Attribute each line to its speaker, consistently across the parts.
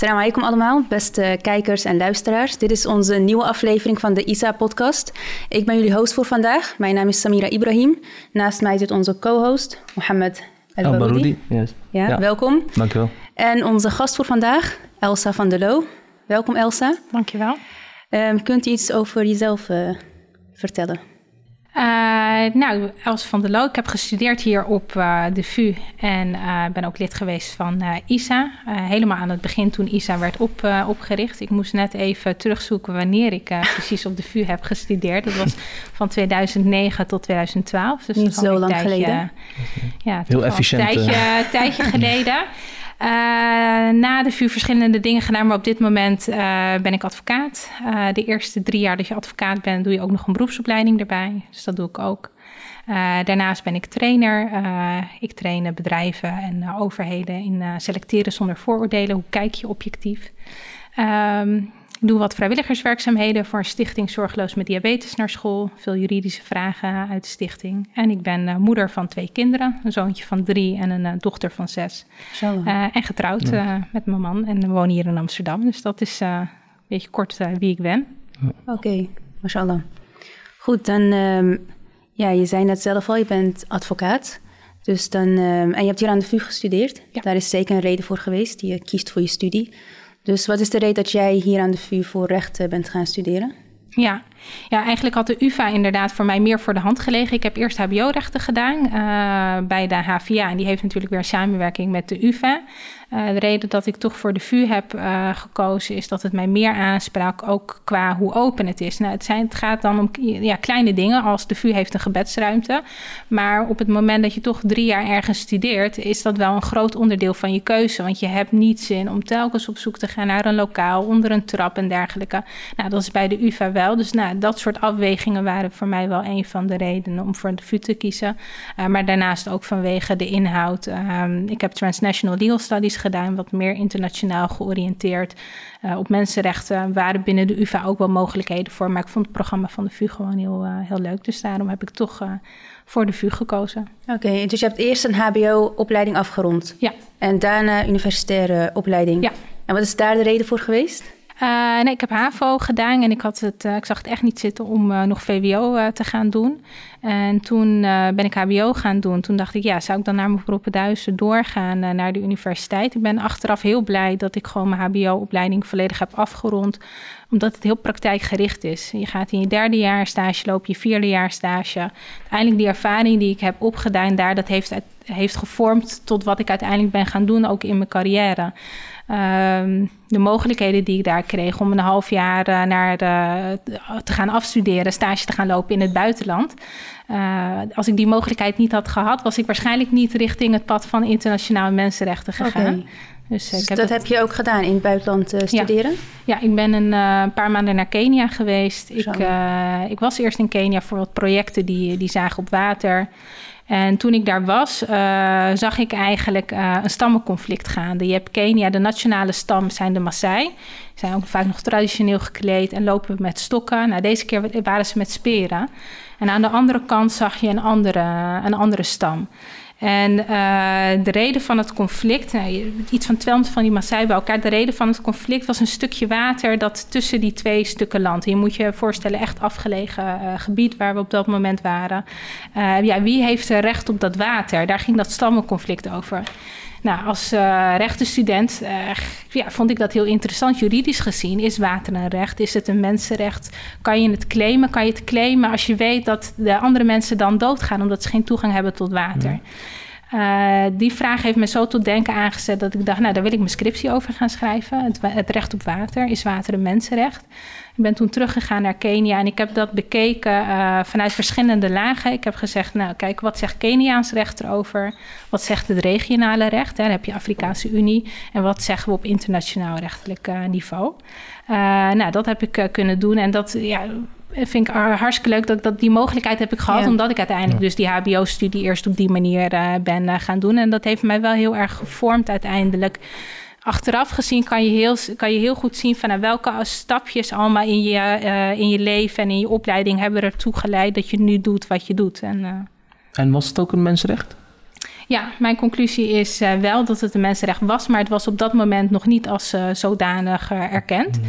Speaker 1: Salam alaikum allemaal, beste kijkers en luisteraars. Dit is onze nieuwe aflevering van de ISA-podcast. Ik ben jullie host voor vandaag. Mijn naam is Samira Ibrahim. Naast mij zit onze co-host, Mohammed El Baroudi.
Speaker 2: Yes.
Speaker 1: Ja, ja, welkom.
Speaker 2: Dankjewel.
Speaker 1: En onze gast voor vandaag, Elsa van der Loo. Welkom Elsa.
Speaker 3: Dankjewel.
Speaker 1: Um, kunt u iets over jezelf uh, vertellen?
Speaker 3: Uh, nou, Els van der Loo. Ik heb gestudeerd hier op uh, de VU en uh, ben ook lid geweest van ISA. helemaal aan het begin toen ISA werd op, opgericht. Ik moest net even terugzoeken wanneer ik precies op de VU heb gestudeerd. Dat was van 2009 tot 2012.
Speaker 1: Dus Niet zo lang
Speaker 3: tijdje,
Speaker 1: geleden.
Speaker 3: Ja,
Speaker 2: Heel efficiënt.
Speaker 3: Een tijdje, tijdje geleden. Uh, na de VU verschillende dingen gedaan, maar op dit moment uh, ben ik advocaat. Uh, de eerste drie jaar dat je advocaat bent, doe je ook nog een beroepsopleiding erbij. Dus dat doe ik ook. daarnaast ben ik trainer. ik train bedrijven en overheden in selecteren zonder vooroordelen. Hoe kijk je objectief? Um, ik doe wat vrijwilligerswerkzaamheden voor Stichting Zorgeloos met Diabetes naar school. Veel juridische vragen uit de stichting. En ik ben uh, moeder van twee kinderen. Een zoontje van drie en een uh, dochter van zes. Uh, en getrouwd ja. met mijn man. En we wonen hier in Amsterdam. Dus dat is een beetje kort wie ik ben.
Speaker 1: Oké, okay. mashallah. Goed, dan... Um, ja, je zei net zelf al, je bent advocaat. Dus dan, um, en je hebt hier aan de VU gestudeerd. Ja. Daar is zeker een reden voor geweest. Die je kiest voor je studie. Dus wat is de reden dat jij hier aan de VU voor rechten bent gaan studeren?
Speaker 3: Ja. ja, eigenlijk had de UvA inderdaad voor mij meer voor de hand gelegen. Ik heb eerst HBO-rechten gedaan uh, bij de HVA. En die heeft natuurlijk weer samenwerking met de UvA. Uh, de reden dat ik toch voor de VU heb uh, gekozen is dat het mij meer aansprak, ook qua hoe open het is. Nou, het, zijn, het gaat dan om ja, kleine dingen, als de VU heeft een gebedsruimte. Maar op het moment dat je toch drie jaar ergens studeert, is dat wel een groot onderdeel van je keuze. Want je hebt niet zin om telkens op zoek te gaan naar een lokaal, onder een trap en dergelijke. Nou, dat is bij de UvA wel. Dus nou, dat soort afwegingen waren voor mij wel een van de redenen om voor de VU te kiezen. Uh, maar daarnaast ook vanwege de inhoud. Um, ik heb Transnational Legal Studies gedaan, wat meer internationaal georiënteerd. Uh, op mensenrechten waren binnen de UvA ook wel mogelijkheden voor. Maar ik vond het programma van de VU gewoon heel, uh, heel leuk. Dus daarom heb ik toch uh, voor de VU gekozen.
Speaker 1: Oké, okay, dus je hebt eerst een HBO-opleiding afgerond.
Speaker 3: Ja.
Speaker 1: En daarna universitaire opleiding.
Speaker 3: Ja.
Speaker 1: En wat is daar de reden voor geweest?
Speaker 3: Uh, nee, ik heb HAVO gedaan en ik, had het, uh, ik zag het echt niet zitten om uh, nog VWO te gaan doen. En toen ben ik HBO gaan doen. Toen dacht ik, ja, zou ik dan naar mijn beroepen doorgaan naar de universiteit? Ik ben achteraf heel blij dat ik gewoon mijn HBO-opleiding volledig heb afgerond. Omdat het heel praktijkgericht is. Je gaat in je derde jaar stage, loop je vierde jaar stage. Uiteindelijk die ervaring die ik heb opgedaan daar, dat heeft, heeft gevormd tot wat ik uiteindelijk ben gaan doen, ook in mijn carrière. Um, de mogelijkheden die ik daar kreeg om een half jaar uh, naar de, te gaan afstuderen, stage te gaan lopen in het buitenland. Uh, als ik die mogelijkheid niet had gehad, was ik waarschijnlijk niet richting het pad van internationale mensenrechten gegaan.
Speaker 1: Okay. Dus, dus heb dat, heb je ook gedaan in het buitenland uh, studeren?
Speaker 3: Ja, ja ik ben een uh, paar maanden naar Kenia geweest. Ik, uh, ik, was eerst in Kenia voor wat projecten die, die zagen op water. En toen ik daar was, uh, zag ik eigenlijk uh, een stammenconflict gaande. Je hebt Kenia, de nationale stam zijn de Maasai. Zijn ook vaak nog traditioneel gekleed en lopen met stokken. Nou, deze keer waren ze met speren. En aan de andere kant zag je een andere, een andere stam. En uh, de reden van het conflict, nou, iets van 200 van die Maasai bij elkaar. De reden van het conflict was een stukje water dat tussen die twee stukken land. Je moet je voorstellen, echt afgelegen uh, gebied waar we op dat moment waren. Uh, ja, wie heeft recht op dat water? Daar ging dat stammenconflict over. Nou, als uh, rechtenstudent uh, ja, vond ik dat heel interessant. Juridisch gezien is water een recht. Is het een mensenrecht? Kan je het claimen? Kan je het claimen als je weet dat de andere mensen dan doodgaan omdat ze geen toegang hebben tot water? Uh, die vraag heeft me zo tot denken aangezet dat ik dacht, nou, daar wil ik mijn scriptie over gaan schrijven. Het, het recht op water. Is water een mensenrecht? Ik ben toen teruggegaan naar Kenia en ik heb dat bekeken uh, vanuit verschillende lagen. Ik heb gezegd, nou kijk, wat zegt Keniaans recht erover? Wat zegt het regionale recht? Hè? Dan heb je Afrikaanse Unie. En wat zeggen we op internationaal rechtelijk uh, niveau? Uh, nou, dat heb ik kunnen doen en dat... Ja, vind ik hartstikke leuk dat, dat die mogelijkheid heb ik gehad. Ja. Omdat ik uiteindelijk ja. dus die HBO-studie eerst op die manier ben gaan doen. En dat heeft mij wel heel erg gevormd uiteindelijk. Achteraf gezien kan je heel, kan je heel goed zien van nou, welke stapjes allemaal in je, uh, in je leven en in je opleiding hebben ertoe geleid dat je nu doet wat je doet. En,
Speaker 2: en was het ook een mensenrecht?
Speaker 3: Ja, mijn conclusie is uh, wel dat het een mensenrecht was, maar het was op dat moment nog niet als uh, zodanig uh, erkend.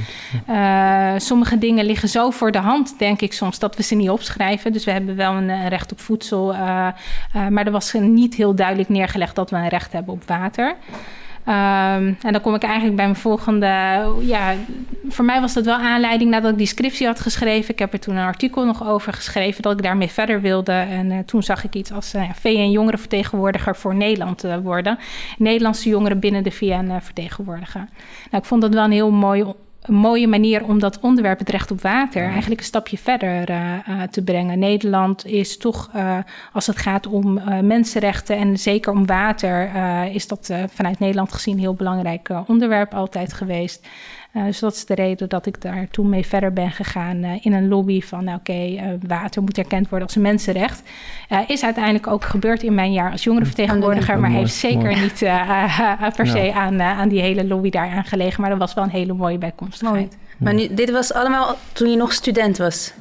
Speaker 3: sommige dingen liggen zo voor de hand, denk ik soms, dat we ze niet opschrijven. Dus we hebben wel een, recht op voedsel, maar er was niet heel duidelijk neergelegd dat we een recht hebben op water. Um, en dan kom ik eigenlijk bij mijn volgende. Ja, voor mij was dat wel aanleiding nadat ik die scriptie had geschreven. Ik heb er toen een artikel nog over geschreven dat ik daarmee verder wilde. En uh, toen zag ik iets als uh, VN-jongerenvertegenwoordiger voor Nederland uh, worden. Nederlandse jongeren binnen de VN vertegenwoordigen. Nou, ik vond dat wel een heel mooi een mooie manier om dat onderwerp, het recht op water, eigenlijk een stapje verder uh, uh, te brengen. Nederland is toch, uh, als het gaat om mensenrechten en zeker om water, is dat vanuit Nederland gezien een heel belangrijk onderwerp altijd geweest. Uh, dus dat is de reden dat ik daar toen mee verder ben gegaan uh, in een lobby van, nou, oké, okay, uh, water moet erkend worden als een mensenrecht. is uiteindelijk ook gebeurd in mijn jaar als jongerenvertegenwoordiger, maar heeft zeker niet per se ja. aan, aan die hele lobby daar aangelegen. Maar dat was wel een hele mooie bijkomstigheid.
Speaker 1: Maar nu, dit was allemaal toen je nog student was?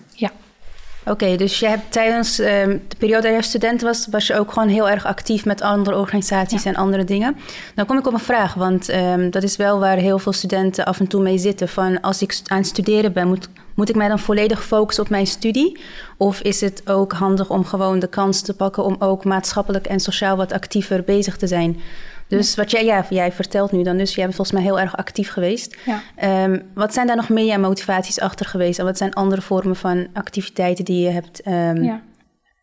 Speaker 1: Oké, dus je hebt tijdens um, de periode dat je student was, was je ook gewoon heel erg actief met andere organisaties ja. en andere dingen. Dan kom ik op een vraag, want um, dat is wel waar heel veel studenten af en toe mee zitten. Van als ik aan het studeren ben, moet, moet ik mij dan volledig focussen op mijn studie? Of is het ook handig om gewoon de kans te pakken om ook maatschappelijk en sociaal wat actiever bezig te zijn? Dus wat jij, ja, jij vertelt nu dan, dus jij bent volgens mij heel erg actief geweest.
Speaker 3: Ja.
Speaker 1: Um, wat zijn daar nog meer motivaties achter geweest? En wat zijn andere vormen van activiteiten die je hebt, um, ja.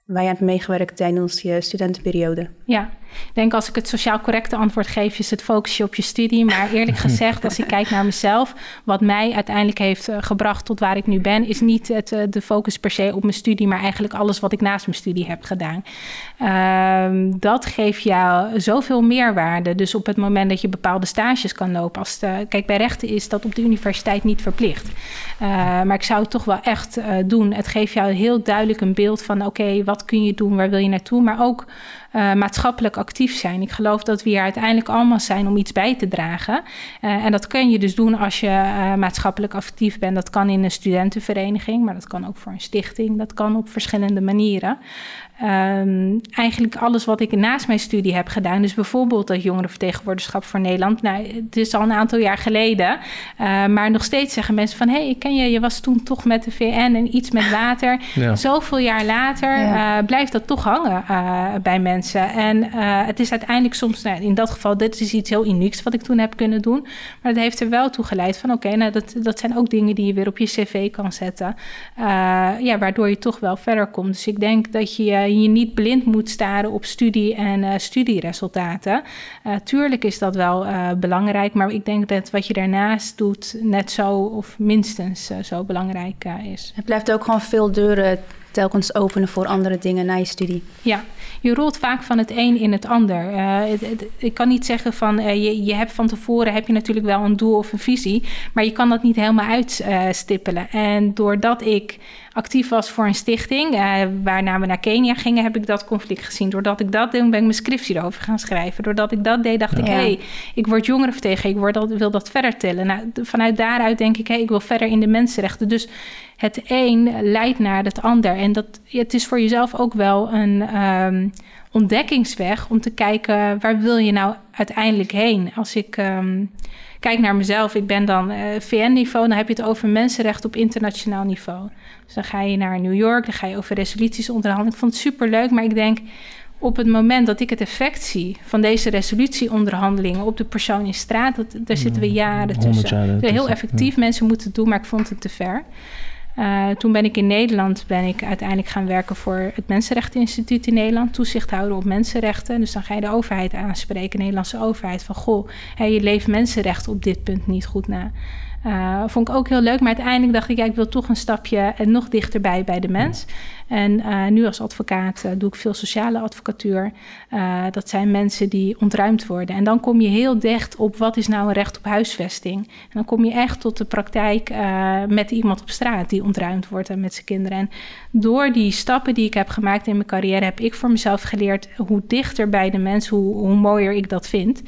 Speaker 1: waar je hebt meegewerkt tijdens je studentenperiode?
Speaker 3: Ja, ik denk als ik het sociaal correcte antwoord geef, is het focus je op je studie. Maar eerlijk gezegd, als ik kijk naar mezelf, wat mij uiteindelijk heeft uh, gebracht tot waar ik nu ben, is niet het, uh, de focus per se op mijn studie, maar eigenlijk alles wat ik naast mijn studie heb gedaan. Uh, dat geeft jou zoveel meerwaarde. Dus op het moment dat je bepaalde stages kan lopen. Als de, kijk, bij rechten is dat op de universiteit niet verplicht. Uh, maar ik zou het toch wel echt doen. Het geeft jou heel duidelijk een beeld van: oké, okay, wat kun je doen, waar wil je naartoe? Maar ook uh, maatschappelijk actief zijn. Ik geloof dat we hier uiteindelijk allemaal zijn om iets bij te dragen. Uh, en dat kun je dus doen als je uh, maatschappelijk actief bent. Dat kan in een studentenvereniging, maar dat kan ook voor een stichting. Dat kan op verschillende manieren. Um, eigenlijk alles wat ik naast mijn studie heb gedaan. Dus bijvoorbeeld dat jongerenvertegenwoordigschap voor Nederland. Nou, het is al een aantal jaar geleden. Uh, maar nog steeds zeggen mensen van... hé, hey, ik ken je, je was toen toch met de VN en iets met water. Ja. Zoveel jaar later ja. uh, blijft dat toch hangen uh, bij mensen. En het is uiteindelijk soms... Nou, in dat geval, dit is iets heel unieks wat ik toen heb kunnen doen. Maar dat heeft er wel toe geleid van... oké, nou, dat, dat zijn ook dingen die je weer op je cv kan zetten. ja, waardoor je toch wel verder komt. Dus ik denk dat je je niet blind moet staren op studie en studieresultaten. Tuurlijk is dat wel belangrijk, maar ik denk dat wat je daarnaast doet net zo of minstens zo belangrijk is.
Speaker 1: Het blijft ook gewoon veel deuren telkens openen voor andere dingen na je studie.
Speaker 3: Ja, je rolt vaak van het een in het ander. Het, ik kan niet zeggen van uh, je, je hebt van tevoren heb je natuurlijk wel een doel of een visie, maar je kan dat niet helemaal uitstippelen. En doordat ik actief was voor een stichting, waarna we naar Kenia gingen, heb ik dat conflict gezien. Doordat ik dat deed, ben ik mijn scriptie erover gaan schrijven. Doordat ik dat deed, dacht ja. ik, hé, hey, ik word jongerenvertegenwoordiger, ik word dat, wil dat verder tillen. Nou, vanuit daaruit denk ik, hé, hey, ik wil verder in de mensenrechten. Dus het een leidt naar het ander. En dat, het is voor jezelf ook wel een um, ontdekkingsweg om te kijken waar wil je nou uiteindelijk heen. Als ik um, kijk naar mezelf, ik ben dan uh, VN-niveau, dan heb je het over mensenrechten op internationaal niveau. Dus dan ga je naar New York, dan ga je over resoluties onderhandelen. Ik vond het superleuk, maar ik denk op het moment dat ik het effect zie van deze resolutieonderhandelingen op de persoon in straat, dat, daar zitten we jaren tussen. Jaren heel effectief, ja. mensen moeten het doen, maar ik vond het te ver. Uh, toen ben ik in Nederland ben ik uiteindelijk gaan werken voor het Mensenrechteninstituut in Nederland, toezichthouder op mensenrechten. Dus dan ga je de overheid aanspreken, de Nederlandse overheid, van goh, hey, je leeft mensenrechten op dit punt niet goed na. Uh, vond ik ook heel leuk, maar uiteindelijk dacht ik, ja, ik wil toch een stapje nog dichterbij bij de mens. En uh, nu als advocaat uh, doe ik veel sociale advocatuur. Uh, dat zijn mensen die ontruimd worden. En dan kom je heel dicht op wat is nou een recht op huisvesting. En dan kom je echt tot de praktijk met iemand op straat die ontruimd wordt en met zijn kinderen. En door die stappen die ik heb gemaakt in mijn carrière, heb ik voor mezelf geleerd hoe dichter bij de mens, hoe, hoe mooier ik dat vind.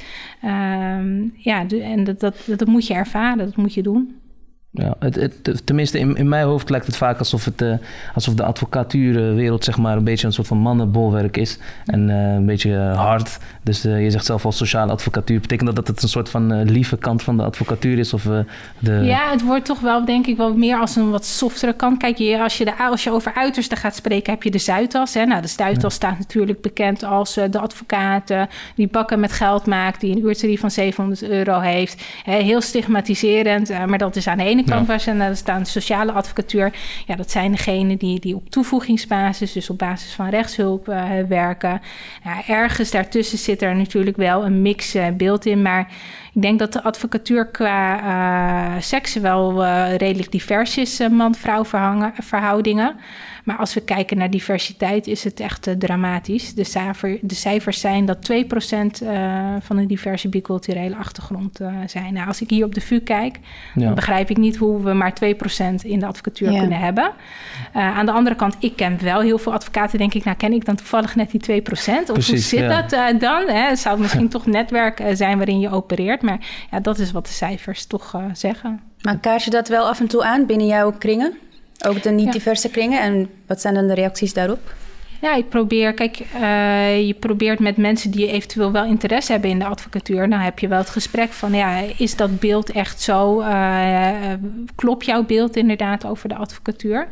Speaker 3: ja, en dat, dat, dat moet je ervaren, dat moet je doen.
Speaker 2: Ja, het, het, tenminste, in, in mijn hoofd lijkt het vaak alsof, het, uh, alsof de advocatuurwereld zeg maar, een beetje een soort van mannenbolwerk is. En uh, een beetje hard. Dus uh, je zegt zelf al sociale advocatuur. Betekent dat dat het een soort van lieve kant van de advocatuur is? Of, de...
Speaker 3: Ja, het wordt toch wel, denk ik, wel meer als een wat softere kant. Kijk, je, als, je de, als je over uitersten gaat spreken, heb je de Zuidas. Hè? Nou, de Zuidas ja. staat natuurlijk bekend als de advocaat die bakken met geld maakt, die een uurtarief van 700 euro heeft. heel stigmatiserend, maar dat is aan de ene ene kant ja. waar ze staan sociale advocatuur. Ja, dat zijn degenen die, die op toevoegingsbasis, dus op basis van rechtshulp uh, werken. Ja, ergens daartussen zit er natuurlijk wel een mix uh, beeld in, maar ik denk dat de advocatuur qua uh, seks wel redelijk divers is, man-vrouw verhoudingen. Maar als we kijken naar diversiteit, is het echt uh, dramatisch. De, cijfer, de, cijfers zijn dat 2% uh, van een diverse biculturele achtergrond uh, zijn. Nou, als ik hier op de VU kijk, ja. dan begrijp ik niet hoe we maar 2% in de advocatuur ja. kunnen hebben. aan de andere kant, ik ken wel heel veel advocaten. Denk ik, nou ken ik dan toevallig net die 2%? Of Precies, hoe zit ja. dat dan? Hè? Zou het misschien toch netwerk zijn waarin je opereert? Maar ja, dat is wat de cijfers toch zeggen.
Speaker 1: Maar kaart je dat wel af en toe aan binnen jouw kringen? Ook de niet-diverse kringen. En wat zijn dan de reacties daarop?
Speaker 3: Ja, ik probeer, kijk, uh, je probeert met mensen die eventueel wel interesse hebben in de advocatuur. Dan heb je wel het gesprek van, ja, is dat beeld echt zo? Uh, klopt jouw beeld inderdaad over de advocatuur?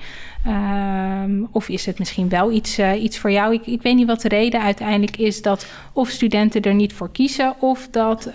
Speaker 3: Uh, of is het misschien wel iets, iets voor jou? Ik, ik weet niet wat de reden uiteindelijk is dat of studenten er niet voor kiezen, of dat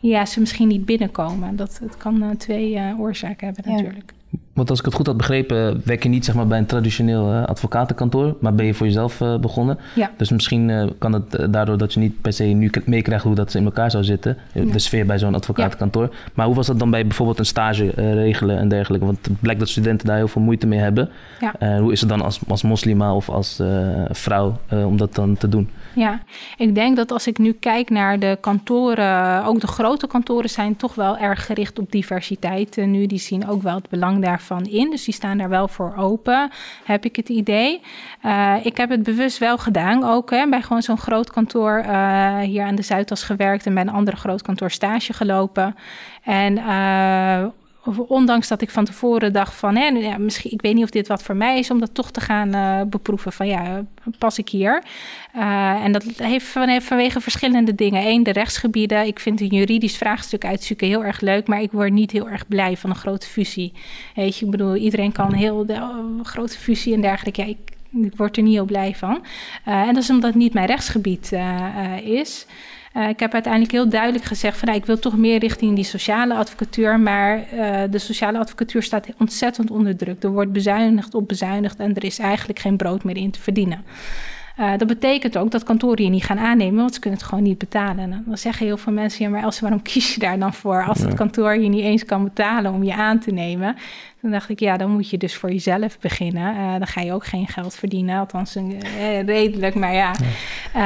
Speaker 3: ja, ze misschien niet binnenkomen. Dat, het kan twee oorzaken hebben natuurlijk.
Speaker 2: Want als ik het goed had begrepen, werk je niet zeg maar, bij een traditioneel uh, advocatenkantoor, maar ben je voor jezelf uh, begonnen.
Speaker 3: Ja.
Speaker 2: Dus misschien uh, kan het daardoor dat je niet per se nu meekrijgt hoe dat in elkaar zou zitten, de sfeer bij zo'n advocatenkantoor. Ja. Maar hoe was dat dan bij bijvoorbeeld een stage regelen en dergelijke? Want het blijkt dat studenten daar heel veel moeite mee hebben.
Speaker 3: Ja.
Speaker 2: hoe is het dan als, als moslima of als vrouw om dat dan te doen?
Speaker 3: Ja, ik denk dat als ik nu kijk naar de kantoren, ook de grote kantoren zijn toch wel erg gericht op diversiteit. nu die zien ook wel het belang daarvan in. Dus die staan daar wel voor open, heb ik het idee. Uh, ik heb het bewust wel gedaan, ook hè, bij gewoon zo'n groot kantoor uh, hier aan de Zuidas gewerkt en bij een andere groot kantoor stage gelopen. En ondanks dat ik van tevoren dacht van, hè, ja, misschien, ik weet niet of dit wat voor mij is, om dat toch te gaan uh, beproeven van, ja, pas ik hier? Uh, en dat heeft vanwege verschillende dingen. Eén, de rechtsgebieden. Ik vind een juridisch vraagstuk uitzoeken heel erg leuk, maar ik word niet heel erg blij van een grote fusie. Weet je, ik bedoel, iedereen kan heel de, uh, grote fusie en dergelijke. Ja, ik, ik word er niet heel blij van. en dat is omdat het niet mijn rechtsgebied is. Uh, ik heb uiteindelijk heel duidelijk gezegd van nou, ik wil toch meer richting die sociale advocatuur. Maar uh, de sociale advocatuur staat ontzettend onder druk. Er wordt bezuinigd op bezuinigd en er is eigenlijk geen brood meer in te verdienen. Uh, dat betekent ook dat kantoren je niet gaan aannemen, want ze kunnen het gewoon niet betalen. En dan zeggen heel veel mensen, ja, maar Elsie, waarom kies je daar dan voor als het kantoor je niet eens kan betalen om je aan te nemen? Toen dacht ik, ja, dan moet je dus voor jezelf beginnen. Uh, dan ga je ook geen geld verdienen, althans uh, redelijk, maar ja.
Speaker 1: Uh,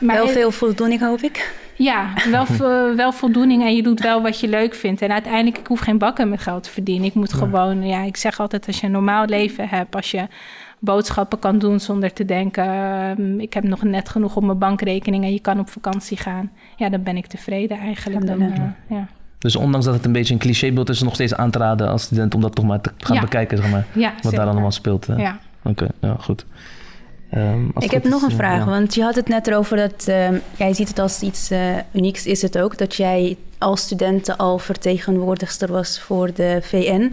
Speaker 1: maar wel veel voldoening, hoop ik.
Speaker 3: Ja, wel, wel voldoening en je doet wel wat je leuk vindt. En uiteindelijk, ik hoef geen bakken met geld te verdienen. Ik moet gewoon, ja, ik zeg altijd, als je een normaal leven hebt, als je boodschappen kan doen zonder te denken, uh, ik heb nog net genoeg op mijn bankrekening en je kan op vakantie gaan. Ja, dan ben ik tevreden eigenlijk. Dan, uh, ja.
Speaker 2: Dus ondanks dat het een beetje een clichébeeld is, is nog steeds aan te raden als student om dat toch maar te gaan ja. bekijken, zeg maar.
Speaker 3: Ja,
Speaker 2: wat daar allemaal speelt. Uh.
Speaker 3: Ja.
Speaker 2: Oké, okay, ja, goed.
Speaker 1: Um, ik heb nog een vraag, ja. want je had het net erover dat uh, jij ziet het als iets uh, unieks. Is het ook dat jij als student al vertegenwoordigster was voor de VN?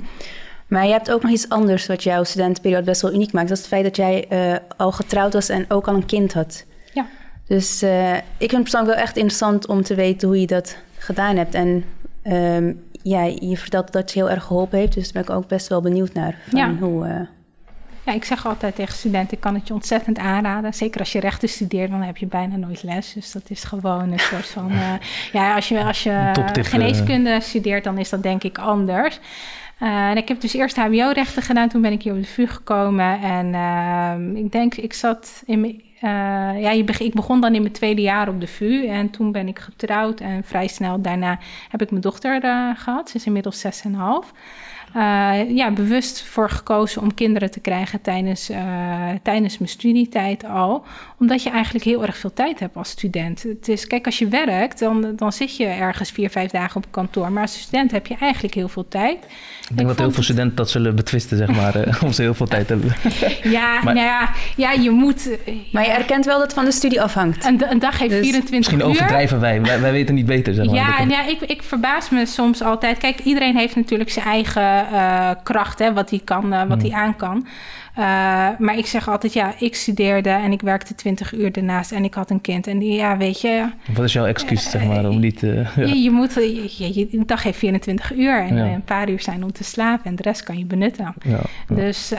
Speaker 1: Maar je hebt ook nog iets anders wat jouw studentenperiode best wel uniek maakt. Dat is het feit dat jij uh, al getrouwd was en ook al een kind had.
Speaker 3: Ja.
Speaker 1: Dus uh, ik vind het persoonlijk wel echt interessant om te weten hoe je dat gedaan hebt. En um, ja, je vertelt dat je heel erg geholpen heeft. Dus daar ben ik ook best wel benieuwd naar. Van
Speaker 3: ja.
Speaker 1: Hoe, uh...
Speaker 3: ja, ik zeg altijd tegen studenten, ik kan het je ontzettend aanraden. Zeker als je rechten studeert, dan heb je bijna nooit les. Dus dat is gewoon een soort van... ja, als je, als je geneeskunde studeert, dan is dat denk ik anders. Uh, en ik heb dus eerst HBO-rechten gedaan. Toen ben ik hier op de VU gekomen. En uh, ik denk, ik zat in mijn ja, je ik begon dan in mijn tweede jaar op de VU en toen ben ik getrouwd en vrij snel daarna heb ik mijn dochter gehad. Ze is inmiddels 6,5. Uh, ja, bewust voor gekozen om kinderen te krijgen tijdens, uh, tijdens mijn studietijd al. Omdat je eigenlijk heel erg veel tijd hebt als student. Het is, kijk, als je werkt, dan, dan zit je ergens vier, vijf dagen op kantoor. Maar als student heb je eigenlijk heel veel tijd.
Speaker 2: Ik denk dat heel veel studenten dat zullen betwisten, zeg maar, of ze heel veel tijd hebben.
Speaker 3: ja, nou ja, ja, je moet...
Speaker 1: maar je erkent wel dat het van de studie afhangt.
Speaker 3: Een, een dag heeft dus 24
Speaker 2: misschien
Speaker 3: uur.
Speaker 2: Misschien overdrijven wij. wij. wij. weten niet beter, zeg maar.
Speaker 3: Ja, ja ik, ik verbaas me soms altijd. Kijk, iedereen heeft natuurlijk zijn eigen uh, kracht, hè, wat hij kan, uh, wat hij hmm. aan kan. Uh, maar ik zeg altijd, ja, ik studeerde en ik werkte 20 uur ernaast en ik had een kind. En die, ja, weet je...
Speaker 2: Wat is jouw excuus, zeg maar, om niet...
Speaker 3: Uh, ja. je, je, moet, je, je, een dag heeft 24 uur en ja. een paar uur zijn om te slapen en de rest kan je benutten. Ja, dus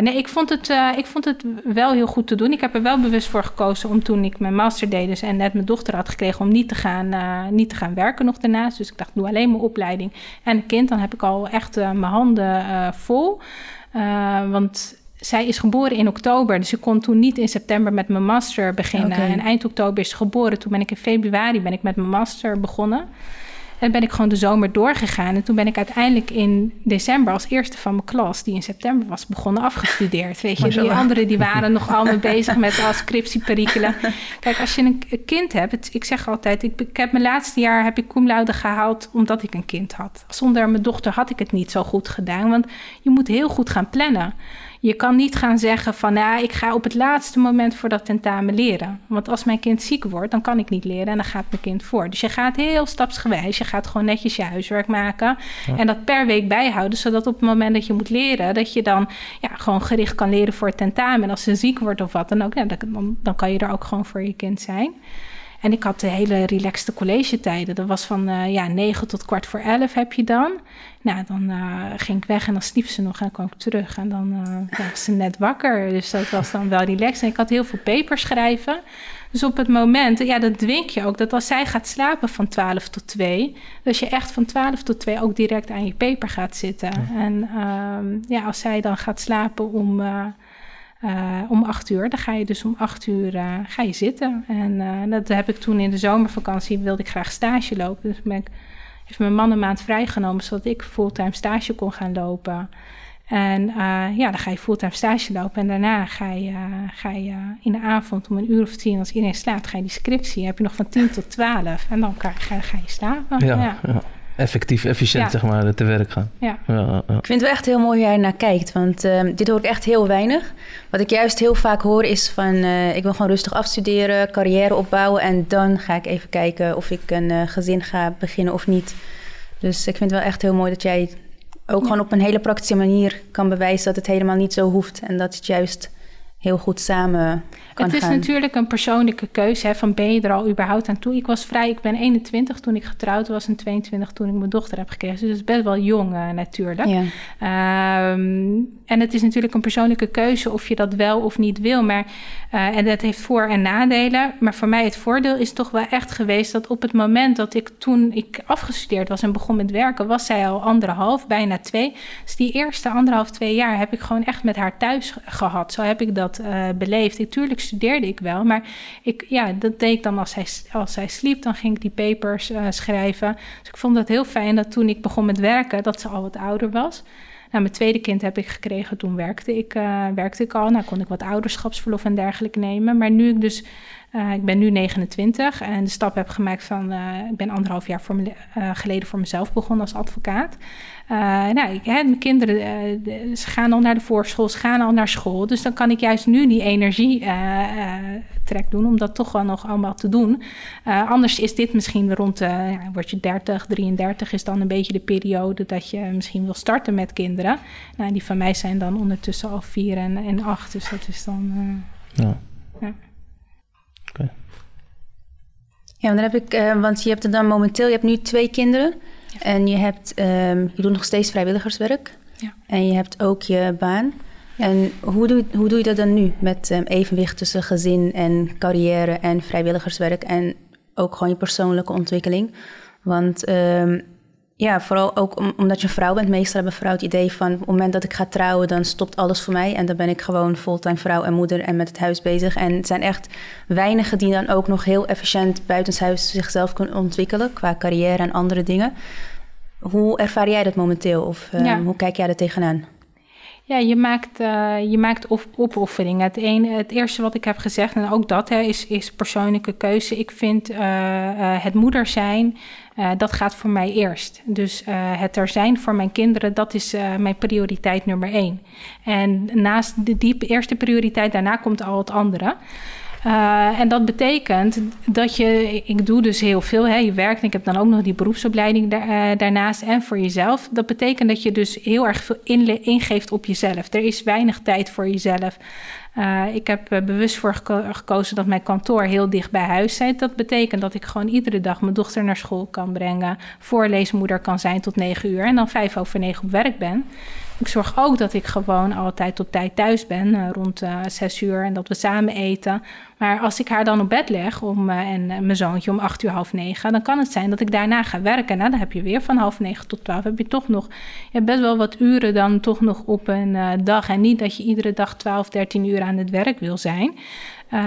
Speaker 3: nee, ik vond, het, ik vond het wel heel goed te doen. Ik heb er wel bewust voor gekozen om toen ik mijn master deed dus en net mijn dochter had gekregen om niet te gaan, niet te gaan werken nog daarnaast. Dus ik dacht, doe alleen mijn opleiding en een kind. Dan heb ik al echt mijn handen vol. Uh, want zij is geboren in oktober, dus ik kon toen niet in september met mijn master beginnen. Okay. En eind oktober is ze geboren. Toen ben ik in februari ben ik met mijn master begonnen. En ben ik gewoon de zomer doorgegaan. En toen ben ik uiteindelijk in december als eerste van mijn klas, die in september was begonnen, afgestudeerd. Weet je, die anderen die waren nog allemaal bezig met ascriptieperikelen. Kijk, als je een kind hebt, ik zeg altijd, ik, ik heb mijn laatste jaar heb ik cum laude gehaald omdat ik een kind had. Zonder mijn dochter had ik het niet zo goed gedaan, want je moet heel goed gaan plannen. Je kan niet gaan zeggen van, nou, ik ga op het laatste moment voor dat tentamen leren. Want als mijn kind ziek wordt, dan kan ik niet leren en dan gaat mijn kind voor. Dus je gaat heel stapsgewijs, je gaat gewoon netjes je huiswerk maken en dat per week bijhouden, zodat op het moment dat je moet leren, dat je dan ja, gewoon gericht kan leren voor het tentamen. En als ze ziek wordt of wat dan ook, ja, dan, dan kan je er ook gewoon voor je kind zijn. En ik had de hele relaxte college tijden. Dat was van uh, ja, 9 tot kwart voor 11 heb je dan. Nou, dan uh, ging ik weg en dan sliep ze nog en dan kwam ik terug. En dan uh, ja, was ze net wakker. Dus dat was dan wel relaxed. En ik had heel veel papers schrijven. Dus op het moment, ja, dat dwing je ook. Dat als zij gaat slapen van 12 tot 2, dat je echt van 12 tot 2 ook direct aan je paper gaat zitten. Ja. En um, ja, als zij dan gaat slapen om uh, om acht uur. Dan ga je dus om acht uur uh, ga je zitten. En uh, dat heb ik toen in de zomervakantie, wilde ik graag stage lopen. Dus ben ik, heeft mijn man een maand vrijgenomen, zodat ik fulltime stage kon gaan lopen. En ja, dan ga je fulltime stage lopen. En daarna ga je, ga je in de avond om een uur of tien, als iedereen slaapt, ga je die scriptie. heb je nog van tien tot twaalf. En dan ga, ga, ga je slapen.
Speaker 2: ja. ja effectief, efficiënt zeg maar, te werk gaan.
Speaker 3: Ja.
Speaker 2: ja,
Speaker 1: ja. Ik vind het wel echt heel mooi hoe jij naar kijkt, want uh, dit hoor ik echt heel weinig. Wat ik juist heel vaak hoor is van, uh, ik wil gewoon rustig afstuderen, carrière opbouwen en dan ga ik even kijken of ik een uh, gezin ga beginnen of niet. Dus ik vind het wel echt heel mooi dat jij ook gewoon op een hele praktische manier kan bewijzen dat het helemaal niet zo hoeft en dat het juist heel goed samen
Speaker 3: het is natuurlijk een persoonlijke keuze. Hè, van ben je er al überhaupt aan toe? Ik was vrij, ik ben 21 toen ik getrouwd was en 22 toen ik mijn dochter heb gekregen. Dus dat is best wel jong uh, natuurlijk. Ja. Um, en het is natuurlijk een persoonlijke keuze of je dat wel of niet wil. Maar, uh, en dat heeft voor- en nadelen. Maar voor mij het voordeel is toch wel echt geweest dat op het moment dat ik toen ik afgestudeerd was en begon met werken, was zij al anderhalf, bijna twee. Dus die eerste anderhalf, twee jaar heb ik gewoon echt met haar thuis gehad. Zo heb ik dat uh, beleefd. Natuurlijk studeerde ik wel, maar ik, ja, dat deed ik dan als zij, als zij sliep, dan ging ik die papers uh, schrijven. Dus ik vond dat heel fijn dat toen ik begon met werken, dat ze al wat ouder was. Nou, mijn tweede kind heb ik gekregen, toen werkte ik, uh, werkte ik al. Nou kon ik wat ouderschapsverlof en dergelijke nemen. Maar nu ik dus, uh, ik ben nu 29 en de stap heb gemaakt van, uh, ik ben anderhalf jaar me, geleden voor mezelf begonnen als advocaat. Nou, ik, hè, mijn kinderen ze gaan al naar de voorschool, ze gaan al naar school. Dus dan kan ik juist nu die energie trek doen om dat toch wel nog allemaal te doen. anders is dit misschien rond, word je 30, 33 is dan een beetje de periode dat je misschien wil starten met kinderen. Nou, die van mij zijn dan ondertussen al 4 en, en 8, dus dat is dan... ja. Ja.
Speaker 1: Dan heb ik, want je hebt er dan momenteel, je hebt nu twee kinderen. En je, hebt, um, je doet nog steeds vrijwilligerswerk. Ja. En je hebt ook je baan. En hoe doe, hoe doe je dat dan nu met um, evenwicht tussen gezin en carrière en vrijwilligerswerk en ook gewoon je persoonlijke ontwikkeling? Want um, ja, vooral ook omdat je een vrouw bent. Meestal hebben vrouwen het idee van... op het moment dat ik ga trouwen, dan stopt alles voor mij. En dan ben ik gewoon fulltime vrouw en moeder en met het huis bezig. En het zijn echt weinigen die dan ook nog heel efficiënt... buitenshuis zichzelf kunnen ontwikkelen... qua carrière en andere dingen. Hoe ervaar jij dat momenteel? Of uh, hoe kijk jij er tegenaan?
Speaker 3: Ja, je maakt, uh, je maakt op, opofferingen. Het, een, het eerste wat ik heb gezegd, en ook dat hè, is, is persoonlijke keuze. Ik vind uh, het moeder zijn, dat gaat voor mij eerst. Dus het er zijn voor mijn kinderen, dat is mijn prioriteit nummer één. En naast de, die eerste prioriteit, daarna komt al het andere. Uh, en dat betekent dat je, ik doe dus heel veel, hè, je werkt en ik heb dan ook nog die beroepsopleiding uh, daarnaast en voor jezelf. Dat betekent dat je dus heel erg veel ingeeft op jezelf. Er is weinig tijd voor jezelf. Uh, ik heb bewust voor gekozen dat mijn kantoor heel dicht bij huis zit. Dat betekent dat ik gewoon iedere dag mijn dochter naar school kan brengen, voorleesmoeder kan zijn tot negen uur en dan vijf over negen op werk ben. Ik zorg ook dat ik gewoon altijd op tijd thuis ben, uh, rond uh, zes uur, en dat we samen eten. Maar als ik haar dan op bed leg om, uh, en mijn zoontje om acht uur, half negen, dan kan het zijn dat ik daarna ga werken. Nou, dan heb je weer van half negen tot twaalf, heb je toch nog je best wel wat uren dan toch nog op een dag. En niet dat je iedere dag 12, 13 uur aan het werk wil zijn. Uh,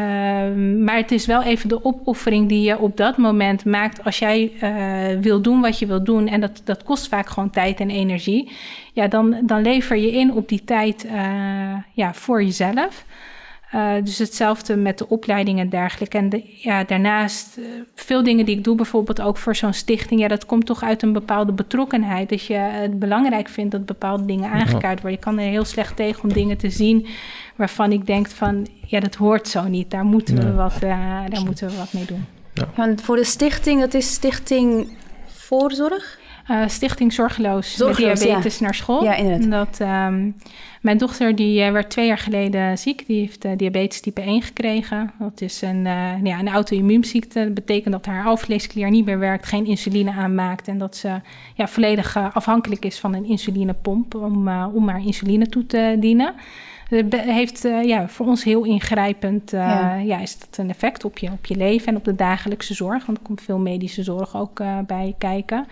Speaker 3: maar het is wel even de opoffering die je op dat moment maakt als jij uh, wil doen wat je wil doen. En dat, dat kost vaak gewoon tijd en energie. Ja, dan, dan lever je in op die tijd uh, ja, voor jezelf. Dus hetzelfde met de opleiding en dergelijke. En de, ja, daarnaast veel dingen die ik doe, bijvoorbeeld ook voor zo'n stichting. Ja, dat komt toch uit een bepaalde betrokkenheid. Dat je het belangrijk vindt dat bepaalde dingen aangekaart worden. Je kan er heel slecht tegen om dingen te zien waarvan ik denk van, ja, dat hoort zo niet. Daar moeten, we, wat, uh, daar moeten we wat mee doen.
Speaker 1: Ja. Want voor de stichting, dat is Stichting Voorzorg?
Speaker 3: Uh, stichting Zorgeloos, Zorgeloos met diabetes ja. naar school.
Speaker 1: Ja, inderdaad.
Speaker 3: Dat, um, mijn dochter die uh, werd twee jaar geleden ziek. Die heeft uh, diabetes type 1 gekregen. Dat is een, ja, een auto-immuunziekte. Dat betekent dat haar alvleesklier niet meer werkt, geen insuline aanmaakt. En dat ze ja, volledig afhankelijk is van een insulinepomp om, om haar insuline toe te dienen. Het heeft ja, voor ons heel ingrijpend uh, ja. ja. is dat een effect op je, op je leven en op de dagelijkse zorg. Want er komt veel medische zorg ook uh, bij kijken.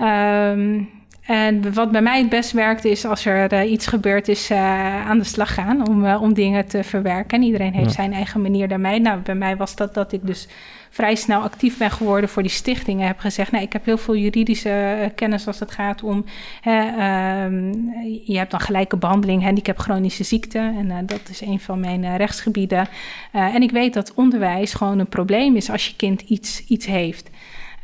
Speaker 3: Um, en wat bij mij het best werkt is als er uh, iets gebeurt, is uh, aan de slag gaan om, uh, om dingen te verwerken. En iedereen heeft ja. zijn eigen manier daarmee. Nou, bij mij was dat dat ik dus vrij snel actief ben geworden voor die stichtingen. Heb gezegd, nou, ik heb heel veel juridische kennis als het gaat om... Um, je hebt dan gelijke behandeling, handicap chronische ziekte. En dat is een van mijn rechtsgebieden. en ik weet dat onderwijs gewoon een probleem is als je kind iets, iets heeft.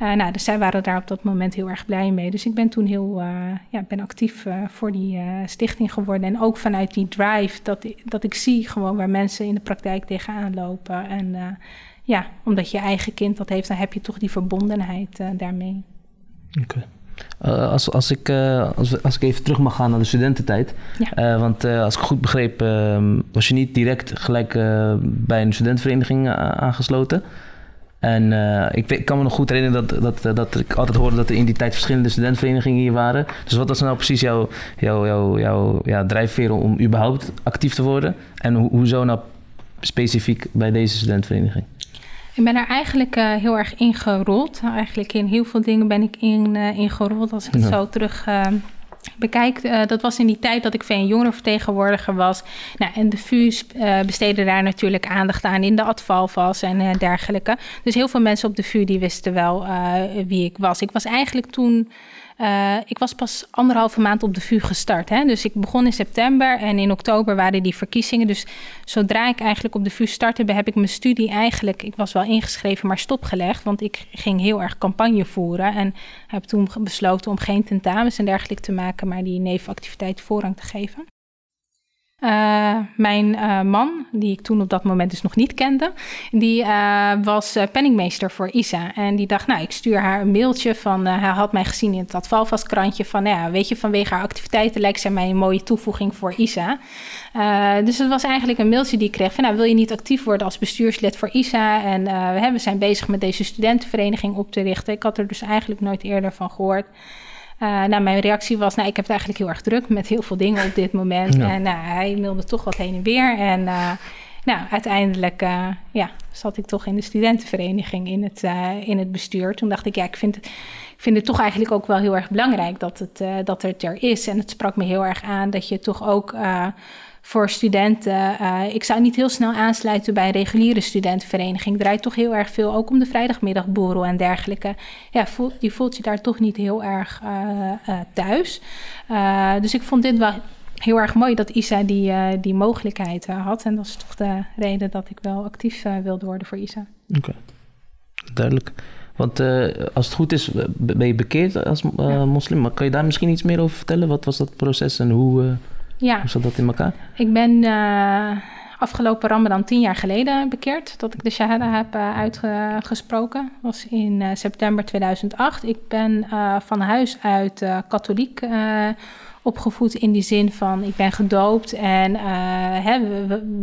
Speaker 3: Uh, nou, dus zij waren daar op dat moment heel erg blij mee. Dus ik ben toen heel uh, ja, ben actief uh, voor die stichting geworden. En ook vanuit die drive dat, dat ik zie gewoon waar mensen in de praktijk tegenaan lopen. En ja, omdat je eigen kind dat heeft, dan heb je toch die verbondenheid daarmee.
Speaker 2: Oké. Okay. als, als, ik, als, als ik even terug mag gaan naar de studententijd. Ja. want als ik goed begreep, ehm, was je niet direct gelijk bij een studentenvereniging aangesloten. En uh, ik, ik, kan me nog goed herinneren dat, dat, eh, dat ik altijd hoorde dat er in die tijd verschillende studentenverenigingen hier waren. Dus wat was nou precies jouw, jouw ja, drijfveer om überhaupt actief te worden? En ho hoezo nou specifiek bij deze studentenvereniging?
Speaker 3: Ik ben er eigenlijk uh, heel erg ingerold. Eigenlijk in heel veel dingen ben ik in, uh, ingerold. Als ik het ja. zo terug bekijk, uh, dat was in die tijd dat ik VN jongerenvertegenwoordiger was. Nou, en de VU uh, besteedde daar natuurlijk aandacht aan in de advalvas en uh, dergelijke. Dus heel veel mensen op de VU die wisten wel wie ik was. Ik was eigenlijk toen uh, ik was pas anderhalve maand op de VU gestart. Hè? Dus ik begon in september en in oktober waren die verkiezingen. Dus zodra ik eigenlijk op de VU startte, heb ik mijn studie eigenlijk... Ik was wel ingeschreven, maar stopgelegd. Want ik ging heel erg campagne voeren. En heb toen besloten om geen tentamens en dergelijke te maken... maar die nevenactiviteit voorrang te geven. Uh, mijn uh, man, die ik toen op dat moment dus nog niet kende, die uh, was penningmeester voor Isa. En die dacht, nou, ik stuur haar een mailtje van, hij had mij gezien in het advalvastkrantje van, nou ja, weet je, vanwege haar activiteiten lijkt zij mij een mooie toevoeging voor Isa. dus het was eigenlijk een mailtje die ik kreeg van, nou, wil je niet actief worden als bestuurslid voor Isa? En we zijn bezig met deze studentenvereniging op te richten. Ik had er dus eigenlijk nooit eerder van gehoord. Uh, nou, mijn reactie was, nou, ik heb het eigenlijk heel erg druk met heel veel dingen op dit moment. Ja. En nou, hij mailde toch wat heen en weer. En uh, nou, uiteindelijk ja, zat ik toch in de studentenvereniging in het, in het bestuur. Toen dacht ik, ja, ik vind het ik vind het toch eigenlijk ook wel heel erg belangrijk dat het, dat het er is. En het sprak me heel erg aan dat je toch ook voor studenten. Uh, ik zou niet heel snel aansluiten bij een reguliere studentenvereniging. Draait toch heel erg veel ook om de vrijdagmiddagborrel en dergelijke. Ja, voel, je voelt je daar toch niet heel erg thuis. dus ik vond dit wel heel erg mooi dat Isa die, die mogelijkheid had. En dat is toch de reden dat ik wel actief wilde worden voor Isa.
Speaker 2: Oké, duidelijk. Want uh, als het goed is, ben je bekeerd als uh, moslim. Maar kan je daar misschien iets meer over vertellen? Wat was dat proces en hoe, uh, ja. hoe zat dat in elkaar?
Speaker 3: Ik ben afgelopen Ramadan tien jaar geleden bekeerd. Dat ik de shahada heb uitgesproken. Dat was in september 2008. Ik ben van huis uit katholiek opgevoed in die zin van... ik ben gedoopt en hè,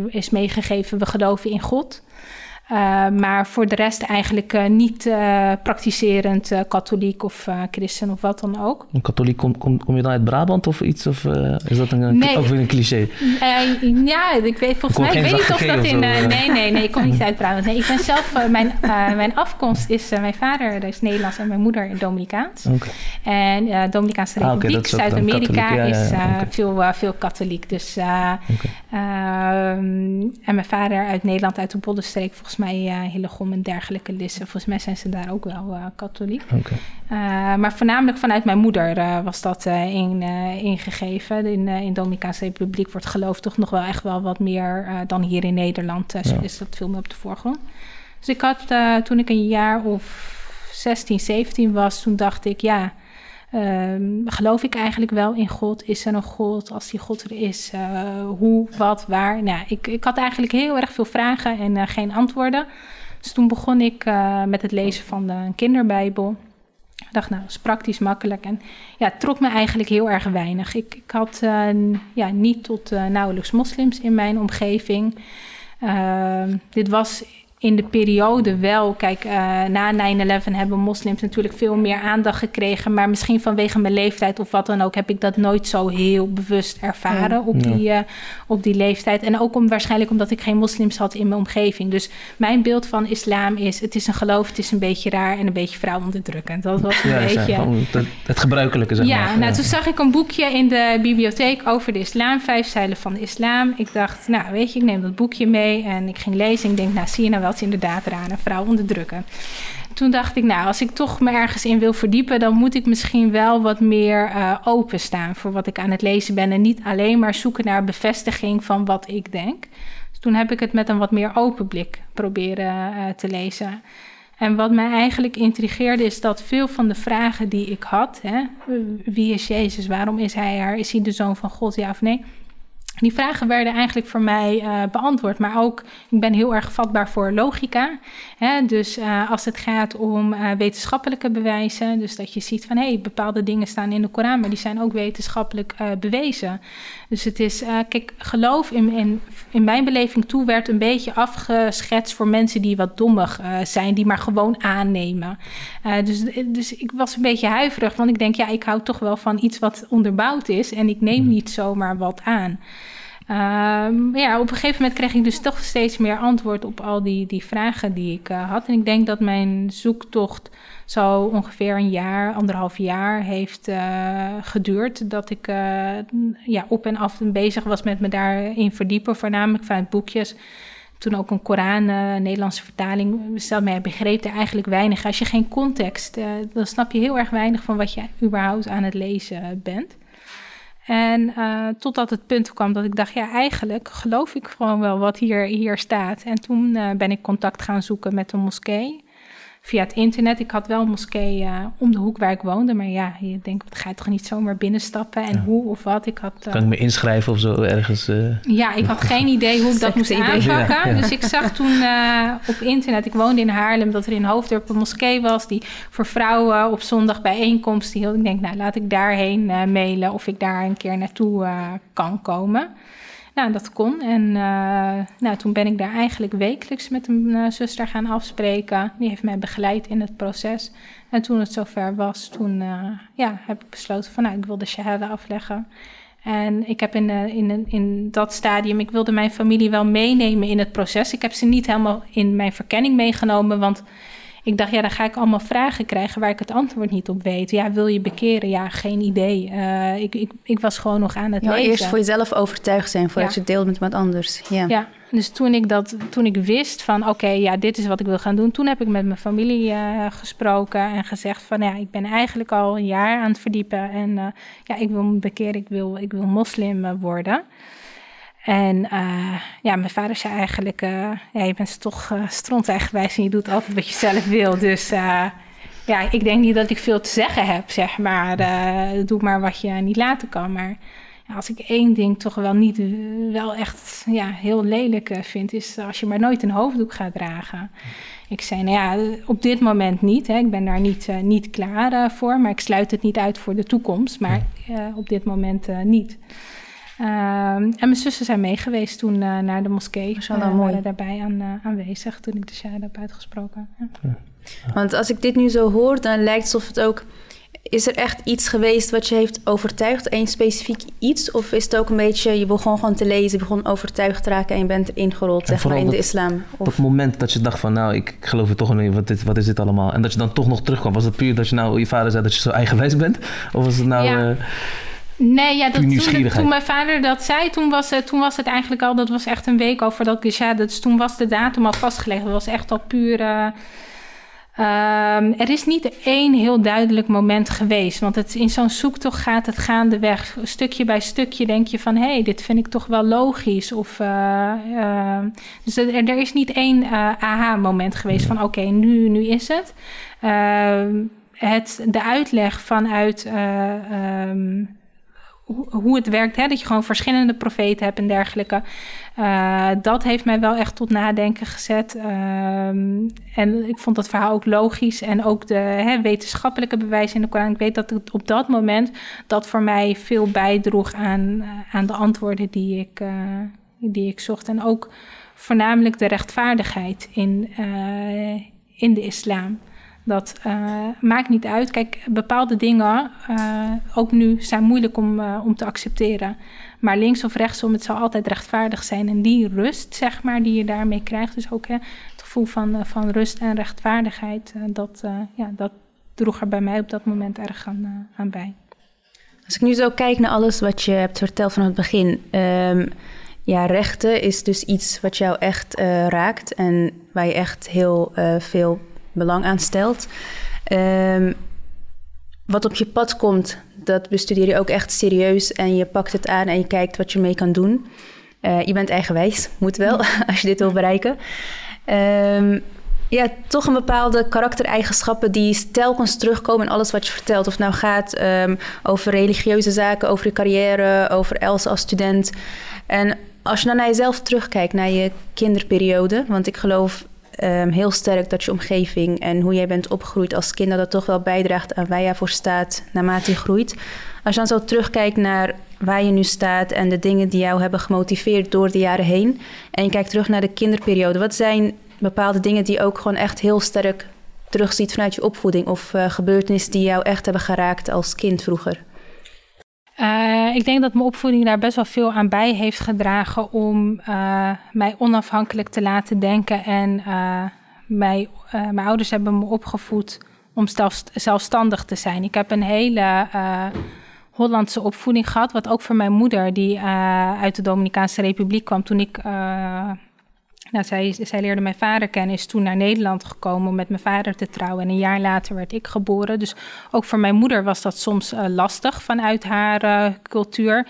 Speaker 3: is meegegeven, we geloven in God... Uh, maar voor de rest eigenlijk uh, niet uh, praktiserend katholiek of christen of wat dan ook.
Speaker 2: Een katholiek, kom, kom, kom, je dan uit Brabant of iets? Of is dat een, nee. ook weer een cliché?
Speaker 3: ja, ik weet volgens mij, ik weet niet of dat in... nee, nee, nee, ik kom niet uit Brabant. Nee, ik ben zelf, mijn, mijn afkomst is, mijn vader is Nederlands en mijn moeder Dominicaans. Okay. En Dominicaanse ah, Republiek, okay, Zuid-Amerika, ja, is ja, okay. veel, veel katholiek. Dus, um, en mijn vader uit Nederland, uit de Bollenstreek, volgens mij mij uh, Hillegom en dergelijke lissen. Volgens mij zijn ze daar ook wel uh, katholiek. Okay. Uh, maar voornamelijk vanuit mijn moeder was dat in, ingegeven. In, in de Dominicaanse Republiek wordt geloof toch nog wel echt wel wat meer dan hier in Nederland. Ja. Is dat veel meer op de voorgrond. Dus ik had toen ik een jaar of 16, 17 was, toen dacht ik ja... Um, geloof ik eigenlijk wel in God? Is er een God? Als die God er is, uh, hoe, wat, waar? Nou, ik, ik had eigenlijk heel erg veel vragen en uh, geen antwoorden. Dus toen begon ik uh, met het lezen van de kinderbijbel. Ik dacht, nou, dat is praktisch makkelijk. En ja, het trok me eigenlijk heel erg weinig. Ik, ik had ja, niet tot nauwelijks moslims in mijn omgeving. Ehm, dit was in de periode wel, kijk, uh, na 9-11 hebben moslims natuurlijk veel meer aandacht gekregen. Maar misschien vanwege mijn leeftijd of wat dan ook, heb ik dat nooit zo heel bewust ervaren op, die, uh, op die leeftijd. En ook om, waarschijnlijk omdat ik geen moslims had in mijn omgeving. Dus mijn beeld van islam is: het is een geloof, het is een beetje raar en een beetje vrouwonderdrukkend. Dat was een ja, beetje.
Speaker 2: Het, het, gebruikelijke, zeg
Speaker 3: ja,
Speaker 2: maar.
Speaker 3: Nou, toen zag ik een boekje in de bibliotheek over de islam, vijf zeilen van de islam. Ik dacht, nou, weet je, ik neem dat boekje mee en ik ging lezen. Ik denk, nou, zie je nou wel inderdaad eraan, een vrouw onderdrukken. Toen dacht ik, nou, als ik toch me ergens in wil verdiepen, dan moet ik misschien wel wat meer uh, openstaan voor wat ik aan het lezen ben. En niet alleen maar zoeken naar bevestiging van wat ik denk. Dus toen heb ik het met een wat meer open blik proberen uh, te lezen. En wat mij eigenlijk intrigeerde is dat veel van de vragen die ik had, hè, wie is Jezus, waarom is hij er, is hij de zoon van God, ja of nee, die vragen werden eigenlijk voor mij uh, beantwoord. Maar ook, ik ben heel erg vatbaar voor logica. Hè? Dus uh, als het gaat om uh, wetenschappelijke bewijzen, dus dat je ziet van hé, hey, bepaalde dingen staan in de Koran, maar die zijn ook wetenschappelijk bewezen. Dus het is, kijk, geloof in, in, in mijn beleving toe werd een beetje afgeschetst voor mensen die wat dommig zijn, die maar gewoon aannemen. dus, dus ik was een beetje huiverig, want ik denk, ja, ik hou toch wel van iets wat onderbouwd is en ik neem mhm. niet zomaar wat aan. Um, ja, op een gegeven moment kreeg ik dus toch steeds meer antwoord op al die, die vragen die ik uh, had. En ik denk dat mijn zoektocht zo ongeveer een jaar, anderhalf jaar heeft uh, geduurd. Dat ik uh, ja, op en af bezig was met me daarin verdiepen, voornamelijk vanuit boekjes. Toen ook een Koran, Nederlandse vertaling, stel mij begreep er eigenlijk weinig. Als je geen context, dan snap je heel erg weinig van wat je überhaupt aan het lezen bent. En uh, totdat het punt kwam dat ik dacht, ja, eigenlijk geloof ik gewoon wel wat hier, hier staat. En toen uh, ben ik contact gaan zoeken met een moskee via het internet. Ik had wel een moskee uh, om de hoek waar ik woonde. Maar ja, je denkt, wat ga je toch niet zomaar binnenstappen en hoe of wat. Ik had,
Speaker 2: uh, kan ik me inschrijven of zo ergens? Uh...
Speaker 3: Ja, ik had geen idee hoe ik dat moest aanpakken. Dus ik zag toen op internet, ik woonde in Haarlem, dat er in Hoofddorp een moskee was die voor vrouwen op zondag bijeenkomsten hield. Ik denk, nou laat ik daarheen mailen of ik daar een keer naartoe kan komen. Nou, dat kon. En uh, nou, toen ben ik daar eigenlijk wekelijks met een uh, zuster gaan afspreken. Die heeft mij begeleid in het proces. En toen het zover was, toen uh, ja, heb ik besloten van nou, ik wil de shahada afleggen. En ik heb in, in, in dat stadium, ik wilde mijn familie wel meenemen in het proces. Ik heb ze niet helemaal in mijn verkenning meegenomen, want ik dacht, ja, dan ga ik allemaal vragen krijgen waar ik het antwoord niet op weet. Ja, wil je bekeren? Ja, geen idee. Uh, ik, ik, ik was gewoon nog aan het ja, lezen.
Speaker 1: Eerst voor jezelf overtuigd zijn voordat je het deelt met iemand anders. Ja.
Speaker 3: ja, dus toen ik, dat, toen ik wist van, oké, ja, dit is wat ik wil gaan doen. Toen heb ik met mijn familie uh, gesproken en gezegd van, ja, ik ben eigenlijk al een jaar aan het verdiepen. En uh, ja, ik wil me bekeren, ik wil, ik wil moslim worden. En uh, ja, mijn vader zei eigenlijk, uh, ja, je bent toch uh, stronteigenwijs en je doet altijd wat je zelf wil. Dus ja, ik denk niet dat ik veel te zeggen heb, zeg maar. doe maar wat je niet laten kan. Maar ja, als ik één ding toch wel niet, wel echt ja, heel lelijk vind, is als je maar nooit een hoofddoek gaat dragen. Ik zei, nou ja, op dit moment niet. Hè. Ik ben daar niet, niet klaar voor, maar ik sluit het niet uit voor de toekomst. Maar op dit moment niet. Ehm, en mijn zussen zijn meegeweest toen uh, naar de moskee. Ze uh, waren daarbij aan, uh, aanwezig toen ik de shahada heb uitgesproken. Ja.
Speaker 1: Want als ik dit nu zo hoor, dan lijkt het alsof het ook... Is er echt iets geweest wat je heeft overtuigd? Een specifiek iets? Of is het ook een beetje... Je begon gewoon te lezen, je begon overtuigd te raken... en je bent erin gerold, zeg maar, in de islam?
Speaker 2: Op het moment dat je dacht van... nou, ik, ik geloof er toch niet, wat, dit, wat is dit allemaal? En dat je dan toch nog terugkwam. Was het puur dat je nou... je vader zei dat je zo eigenwijs bent? Of was het nou... Ja.
Speaker 3: Nee, ja, dat, toen, toen, mijn vader dat zei, toen was, het, toen was het eigenlijk al, dat was echt een week over dat Gesha, dus toen was de datum al vastgelegd. Dat was echt al puur. Uh, er is niet één heel duidelijk moment geweest. Want het, in zo'n zoektocht gaat het gaandeweg. Stukje bij stukje denk je van... hé, hey, dit vind ik toch wel logisch. Of, uh, uh, dus er, er, is niet één aha-moment geweest van... oké, nu, nu is het. Ehm, het. De uitleg vanuit... Um, hoe het werkt, hè, dat je gewoon verschillende profeten hebt en dergelijke. Uh, dat heeft mij wel echt tot nadenken gezet. Um, en ik vond dat verhaal ook logisch. En ook de hè, wetenschappelijke bewijzen in de Koran. Ik weet dat het op dat moment dat voor mij veel bijdroeg aan, uh, aan de antwoorden die ik, uh, die ik zocht. En ook voornamelijk de rechtvaardigheid in, in de islam. Dat uh, maakt niet uit. Kijk, bepaalde dingen, uh, ook nu, zijn moeilijk om, uh, om te accepteren. Maar links of rechtsom, het zal altijd rechtvaardig zijn. En die rust, zeg maar, die je daarmee krijgt, dus ook hè, het gevoel van, van rust en rechtvaardigheid, dat, ja, dat droeg er bij mij op dat moment erg aan, aan bij.
Speaker 1: Als ik nu zo kijk naar alles wat je hebt verteld van het begin. Um, ja, rechten is dus iets wat jou echt raakt en waar je echt heel veel belang aan stelt. Um, wat op je pad komt, dat bestudeer je ook echt serieus en je pakt het aan en je kijkt wat je mee kan doen. Uh, je bent eigenwijs, moet wel, als je dit wil bereiken. Um, ja, toch een bepaalde karaktereigenschappen die telkens terugkomen in alles wat je vertelt. Of het nou gaat um, over religieuze zaken, over je carrière, over Els als student. En als je dan naar jezelf terugkijkt, naar je kinderperiode, want ik geloof um, heel sterk dat je omgeving en hoe jij bent opgegroeid als kind, dat toch wel bijdraagt aan waar je voor staat naarmate je groeit. Als je dan zo terugkijkt naar waar je nu staat en de dingen die jou hebben gemotiveerd door de jaren heen, en je kijkt terug naar de kinderperiode, wat zijn bepaalde dingen die je ook gewoon echt heel sterk terugziet vanuit je opvoeding of uh, gebeurtenissen die jou echt hebben geraakt als kind vroeger?
Speaker 3: Uh, ik denk dat mijn opvoeding daar best wel veel aan bij heeft gedragen om uh, mij onafhankelijk te laten denken. En uh, mij, mijn ouders hebben me opgevoed om zelf, zelfstandig te zijn. Ik heb een hele Hollandse opvoeding gehad, wat ook voor mijn moeder, die uit de Dominicaanse Republiek kwam toen ik nou, zij, zij leerde mijn vader kennen, is toen naar Nederland gekomen om met mijn vader te trouwen. En een jaar later werd ik geboren. Dus ook voor mijn moeder was dat soms uh, lastig vanuit haar uh, cultuur.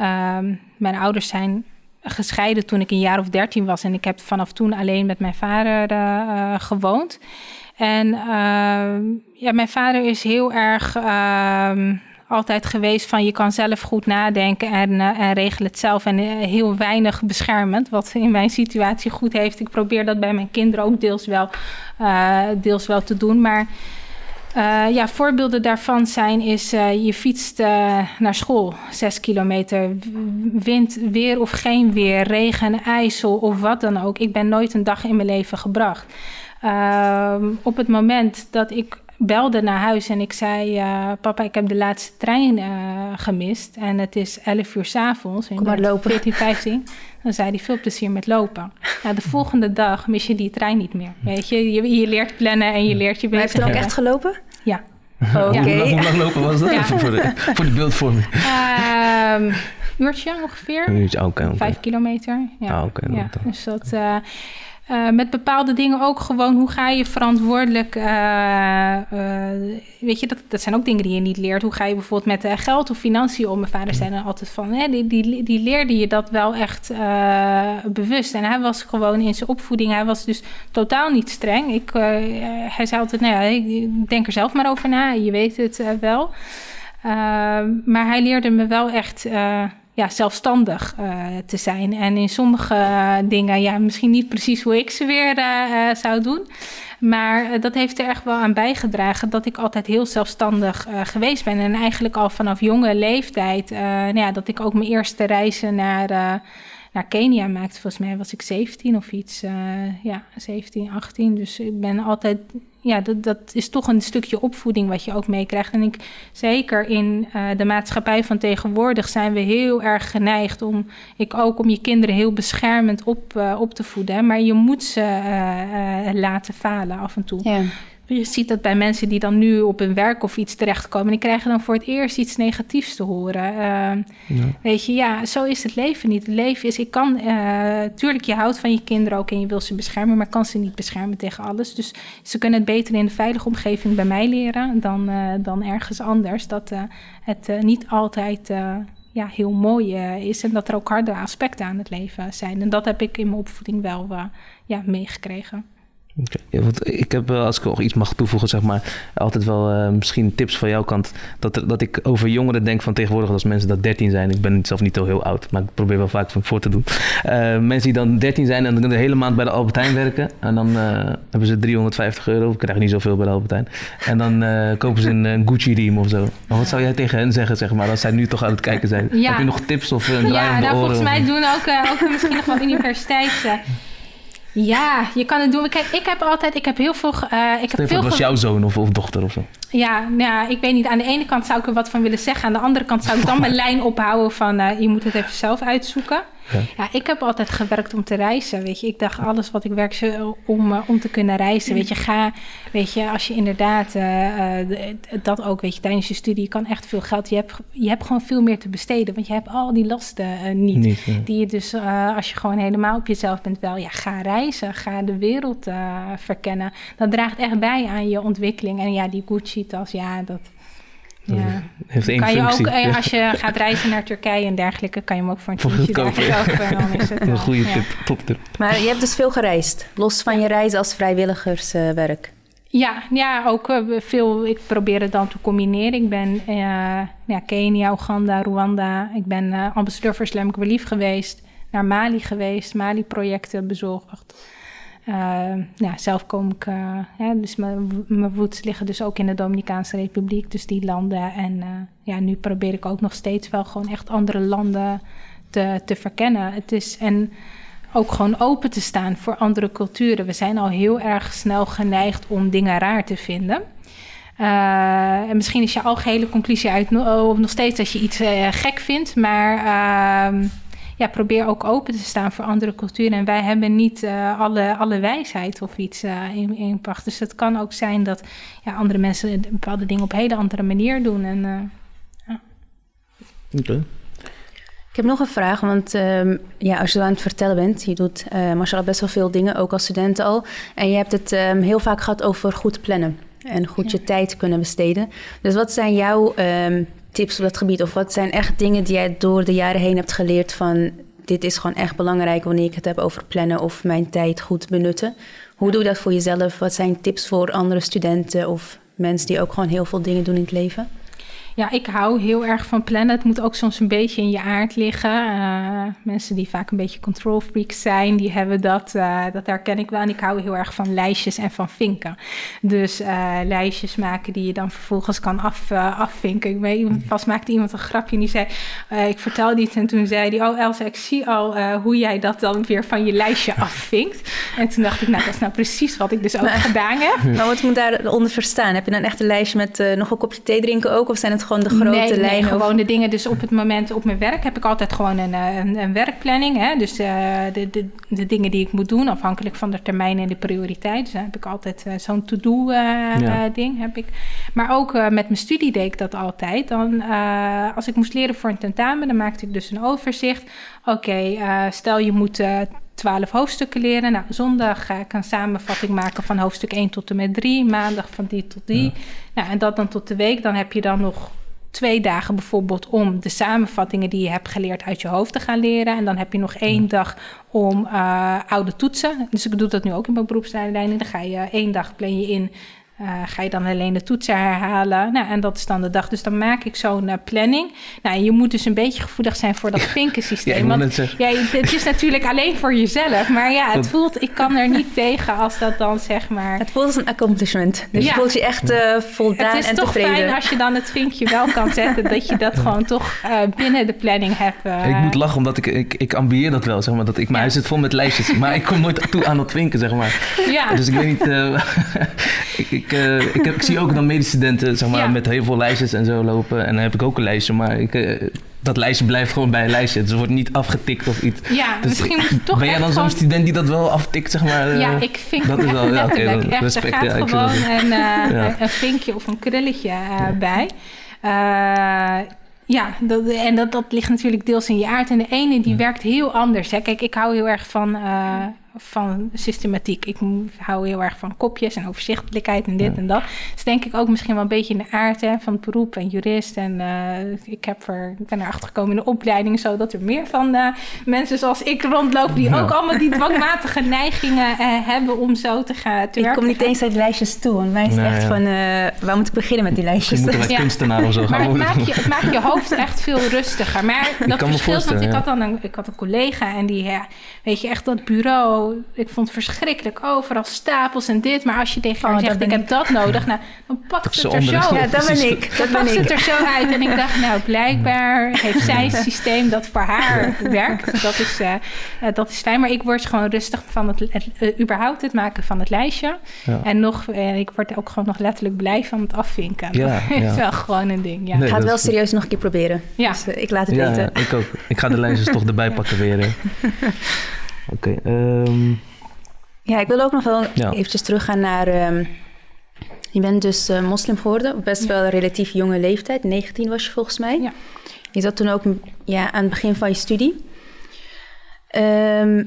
Speaker 3: Um, mijn ouders zijn gescheiden toen ik een jaar of dertien was. En ik heb vanaf toen alleen met mijn vader uh, gewoond. En ehm, ja, mijn vader is heel erg ehm, altijd geweest van je kan zelf goed nadenken en, uh, en regel het zelf. En uh, heel weinig beschermend, wat in mijn situatie goed heeft. Ik probeer dat bij mijn kinderen ook deels wel, uh, deels wel te doen. Maar ja, voorbeelden daarvan zijn is je fietst naar school, zes kilometer. Wind, weer of geen weer, regen, ijsel of wat dan ook. Ik ben nooit een dag in mijn leven gebracht. Ehm, op het moment dat ik belde naar huis en ik zei: uh, Papa, ik heb de laatste trein uh, gemist. En het is 11 uur s'avonds.
Speaker 1: Kom maar lopen.
Speaker 3: 14, 15. Dan zei hij veel plezier met lopen. Nou, de volgende dag mis je die trein niet meer. Weet je, je, je leert plannen en je leert je
Speaker 1: Maar heb je dan ook echt gelopen?
Speaker 3: Ja.
Speaker 1: Oké.
Speaker 2: Hoe, hoe lang lopen was dat?
Speaker 3: Ja.
Speaker 2: Even voor, de, voor de beeldvorming.
Speaker 3: Ehm uurtje ongeveer.
Speaker 2: Een uurtje, oké. oké.
Speaker 3: Vijf kilometer. Ja.
Speaker 2: Ah, oké,
Speaker 3: ja.
Speaker 2: dat-
Speaker 3: Dus dat. eh, eh, met bepaalde dingen ook gewoon, hoe ga je verantwoordelijk. eh, eh, weet je, dat, dat zijn ook dingen die je niet leert. Hoe ga je bijvoorbeeld met geld of financiën om? Mijn vader zei dan altijd van, hè, die, die, die leerde je dat wel echt bewust. En hij was gewoon in zijn opvoeding, hij was dus totaal niet streng. Ik, hij zei altijd, nou ja, ik denk er zelf maar over na, je weet het wel. Maar hij leerde me wel echt ja, zelfstandig eh, te zijn. En in sommige eh, dingen, ja, misschien niet precies hoe ik ze weer eh, zou doen. Maar dat heeft er echt wel aan bijgedragen dat ik altijd heel zelfstandig geweest ben. En eigenlijk al vanaf jonge leeftijd, nou ja, dat ik ook mijn eerste reizen naar, naar Kenia maakte. Volgens mij was ik 17 of iets. eh, ja, 17, 18. Dus ik ben altijd ja, dat, dat is toch een stukje opvoeding wat je ook meekrijgt. En ik, zeker in eh, de maatschappij van tegenwoordig zijn we heel erg geneigd om, ik ook om je kinderen heel beschermend op, eh, op te voeden. Maar je moet ze laten falen af en toe.
Speaker 1: Ja.
Speaker 3: Je ziet dat bij mensen die dan nu op hun werk of iets terechtkomen, die krijgen dan voor het eerst iets negatiefs te horen. Eh, Weet je, ja, zo is het leven niet. Het leven is, ik kan, eh tuurlijk, je houdt van je kinderen ook en je wil ze beschermen, maar kan ze niet beschermen tegen alles. Dus ze kunnen het beter in de veilige omgeving bij mij leren dan, eh, dan ergens anders. Dat eh, het niet altijd ja, heel mooi is en dat er ook harde aspecten aan het leven zijn. En dat heb ik in mijn opvoeding wel ja, meegekregen.
Speaker 2: Oké. Ja, want ik heb, als ik nog iets mag toevoegen, zeg maar, altijd wel eh, misschien tips van jouw kant. Dat, dat ik over jongeren denk van tegenwoordig als mensen dat 13 zijn. Ik ben zelf niet zo heel oud, maar ik probeer wel vaak van voor te doen. Eh, mensen die dan 13 zijn en dan de hele maand bij de Albertijn werken. En dan eh, hebben ze 350 euro, ik krijg niet zoveel bij de Albertijn. En dan eh, kopen ze een, een Gucci-riem of zo. Maar wat zou jij tegen hen zeggen, zeg maar, als zij nu toch aan het kijken zijn?
Speaker 3: Ja.
Speaker 2: Heb je nog tips of een draai
Speaker 3: Ja,
Speaker 2: om de
Speaker 3: nou,
Speaker 2: oren?
Speaker 3: volgens
Speaker 2: of-
Speaker 3: mij doen ook, ook misschien nog wel universiteiten. Ja, je kan het doen. Kijk, ik heb altijd, ik heb heel veel, eh, ik heb veel
Speaker 2: was jouw zoon of, of dochter of zo.
Speaker 3: Ja, nou ja, ik weet niet. Aan de ene kant zou ik er wat van willen zeggen. Aan de andere kant zou ik dan mijn lijn ophouden van... eh, je moet het even zelf uitzoeken.
Speaker 2: Ja.
Speaker 3: Ja. ik heb altijd gewerkt om te reizen, weet je. Ik dacht, alles wat ik werk zo om, eh, om te kunnen reizen. Weet je, ga, weet je, als je inderdaad eh, eh, dat ook, weet je, tijdens je studie... je kan echt veel geld, je hebt, je hebt gewoon veel meer te besteden. Want je hebt al die lasten eh, niet.
Speaker 2: Niet, ja.
Speaker 3: Die je dus, eh, als je gewoon helemaal op jezelf bent, wel, ja, ga reizen. Ga de wereld eh, verkennen. Dat draagt echt bij aan je ontwikkeling. En ja, die Gucci-tas, ja, dat... Ja.
Speaker 2: Heeft één
Speaker 3: Kan je
Speaker 2: functie.
Speaker 3: ook, eh, als je gaat reizen naar Turkije en dergelijke, kan je hem ook voor een tientje
Speaker 2: ja.
Speaker 3: kopen.
Speaker 2: Een
Speaker 3: eh,
Speaker 2: goede
Speaker 3: ja.
Speaker 2: tip, toptip.
Speaker 1: Maar je hebt dus veel gereisd, los van je reizen als vrijwilligerswerk.
Speaker 3: Ja, ja, ook eh, veel. Ik probeer het dan te combineren. Ik ben eh ja, Kenia, Oeganda, Rwanda. Ik ben eh, ambassadeur voor Islamic Relief geweest. Naar Mali geweest, Mali-projecten bezorgd. Eh, ja, zelf kom ik, eh, hè, dus mijn liggen dus ook in de Dominicaanse Republiek, dus die landen. En eh, ja, nu probeer ik ook nog steeds wel gewoon echt andere landen te, te verkennen. Het is en ook gewoon open te staan voor andere culturen. We zijn al heel erg snel geneigd om dingen raar te vinden. Eh, en misschien is je algehele conclusie uit of nog steeds dat je iets eh, gek vindt, maar ehm, ja, probeer ook open te staan voor andere culturen. En wij hebben niet eh, alle, alle wijsheid of iets eh, in, in pacht. Dus het kan ook zijn dat ja, andere mensen bepaalde dingen op een hele andere manier doen. En, eh,
Speaker 2: Oké.
Speaker 1: Ik heb nog een vraag, want ehm, ja, als je aan het vertellen bent, je doet uh, mashallah best wel veel dingen, ook als student al. En je hebt het ehm, heel vaak gehad over goed plannen en goed je tijd kunnen besteden. Dus wat zijn jouw ehm, tips op dat gebied? Of wat zijn echt dingen die jij door de jaren heen hebt geleerd van... dit is gewoon echt belangrijk wanneer ik het heb over plannen of mijn tijd goed benutten. Hoe doe je dat voor jezelf? Wat zijn tips voor andere studenten of mensen die ook gewoon heel veel dingen doen in het leven?
Speaker 3: Ja, ik hou heel erg van plannen. Het moet ook soms een beetje in je aard liggen. Uh, mensen die vaak een beetje control freaks zijn, die hebben dat. Uh, dat herken ik wel. En ik hou heel erg van lijstjes en van vinken. Dus uh, lijstjes maken die je dan vervolgens kan af, afvinken. Ik weet, vast maakte iemand een grapje en die zei... ik vertelde iets en toen zei hij... Oh Elsa, ik zie al hoe jij dat dan weer van je lijstje afvinkt. En toen dacht ik, nou, dat is nou precies wat ik dus ook
Speaker 1: maar,
Speaker 3: gedaan heb.
Speaker 1: Maar wat moet daaronder verstaan? Heb je dan echt een lijstje met nog een kopje thee drinken ook? Of zijn het gewoon de grote
Speaker 3: nee,
Speaker 1: lijnen?
Speaker 3: Nee, gewoon de dingen. Dus op het moment op mijn werk heb ik altijd gewoon een, een, een werkplanning. Hè? Dus uh, de, de, de dingen die ik moet doen, afhankelijk van de termijn en de prioriteit. Dus dan heb ik altijd uh, zo'n to-do uh, ja. ding. Heb ik. Maar ook met mijn studie deed ik dat altijd. Dan, als ik moest leren voor een tentamen, dan maakte ik dus een overzicht. Oké, okay, stel je moet twaalf hoofdstukken leren. Nou, zondag ga ik een samenvatting maken van hoofdstuk 1 tot en met 3. Maandag van die tot die. Ja. Nou, en dat dan tot de week. Dan heb je dan nog twee dagen bijvoorbeeld om de samenvattingen die je hebt geleerd uit je hoofd te gaan leren. En dan heb je nog één ja. dag om uh, oude toetsen. Dus ik doe dat nu ook in mijn beroepsleiding. Dan ga je één dag plan je in uh, ga je dan alleen de toetsen herhalen? Nou, en dat is dan de dag. Dus dan maak ik zo'n uh, planning. Nou, je moet dus een beetje gevoelig zijn voor dat vinkensysteem.
Speaker 2: ja,
Speaker 3: want ja, het is natuurlijk alleen voor jezelf. Maar ja, het voelt, ik kan er niet tegen als dat dan zeg maar...
Speaker 1: Het voelt als een accomplishment. Dus ja. je voelt je echt uh, voldaan en tevreden.
Speaker 3: Het is toch fijn als je dan het vinkje wel kan zetten. dat je dat gewoon toch binnen de planning hebt.
Speaker 2: Ik moet lachen, omdat ik, ik, ik ambieer dat wel, zeg maar. Dat ik, mijn huis zit vol met lijstjes. maar ik kom nooit toe aan dat vinken, zeg maar.
Speaker 3: Ja.
Speaker 2: Dus ik weet niet... ik, ik, uh, ik, heb, ik, zie ook dan medestudenten zeg maar, ja. met heel veel lijstjes en zo lopen. En dan heb ik ook een lijstje, maar ik, uh, dat lijstje blijft gewoon bij een lijstje. Dus het wordt niet afgetikt of iets.
Speaker 3: Ja,
Speaker 2: dus
Speaker 3: misschien moet je toch
Speaker 2: Ben jij dan
Speaker 3: gewoon...
Speaker 2: zo'n student die dat wel aftikt, zeg maar? Uh,
Speaker 3: ja, ik vink
Speaker 2: dat
Speaker 3: is
Speaker 2: wel, ja,
Speaker 3: echt,
Speaker 2: respect,
Speaker 3: er gaat
Speaker 2: ja,
Speaker 3: gewoon een, ja. een vinkje of een krulletje bij. Ja, dat, en dat, dat ligt natuurlijk deels in je aard. En de ene die werkt heel anders. Hè. Kijk, ik hou heel erg van, uh, van systematiek. Ik hou heel erg van kopjes en overzichtelijkheid en dit ja. en dat. Dus denk ik ook misschien wel een beetje in de aard hè, van het beroep en jurist. En uh, ik, heb er, ik ben erachter gekomen in de opleiding zo dat er meer van uh, mensen zoals ik rondlopen... die ja. ook allemaal die dwangmatige neigingen hebben om zo te gaan te
Speaker 1: Ik kom niet eens uit lijstjes toe. En mij is
Speaker 2: Nee,
Speaker 1: echt
Speaker 2: ja.
Speaker 1: van, waar moet ik beginnen met die lijstjes?
Speaker 2: Je moet er
Speaker 3: Ja.
Speaker 2: kunstenaar of zo
Speaker 3: Maar
Speaker 2: gaan
Speaker 3: het maakt, je, het maakt je hoofd echt veel rustiger. Maar dat verschilt, want ik had dan een, ik had een collega en die, ja, weet je, echt dat bureau, ik vond het verschrikkelijk overal stapels en dit. Maar als je tegen haar
Speaker 1: Oh,
Speaker 3: zegt, ik heb dat nodig, nou, dan pakt
Speaker 2: Dat
Speaker 3: het
Speaker 2: ze
Speaker 3: er zo
Speaker 2: de-
Speaker 1: Ja, dat ben ik.
Speaker 3: dan
Speaker 1: Dat
Speaker 3: pakt het er zo uit. En ik dacht, nou, blijkbaar heeft zij een systeem dat voor haar werkt. Dat is, eh, eh, dat is fijn. Maar ik word gewoon rustig van het, het eh, überhaupt het maken van het lijstje.
Speaker 2: Ja.
Speaker 3: En nog, ik word ook gewoon nog letterlijk blij van het afvinken.
Speaker 2: Ja,
Speaker 3: dat is
Speaker 2: ja.
Speaker 3: wel gewoon een ding, ja.
Speaker 2: Nee,
Speaker 1: Ik ga het wel serieus nog een keer proberen.
Speaker 3: Ja.
Speaker 1: Dus ik laat het
Speaker 2: Ja,
Speaker 1: weten.
Speaker 2: ja, ik ook. Ik ga de lijstjes toch erbij pakken weer. hè. Oké, ehm,
Speaker 1: Ja, ik wil ook nog wel
Speaker 2: Ja.
Speaker 1: eventjes teruggaan naar... ehm, je bent dus eh, moslim geworden, op best wel een relatief jonge leeftijd. 19 was je volgens mij.
Speaker 3: Ja.
Speaker 1: Je zat toen ook ja, aan het begin van je studie. Ehm,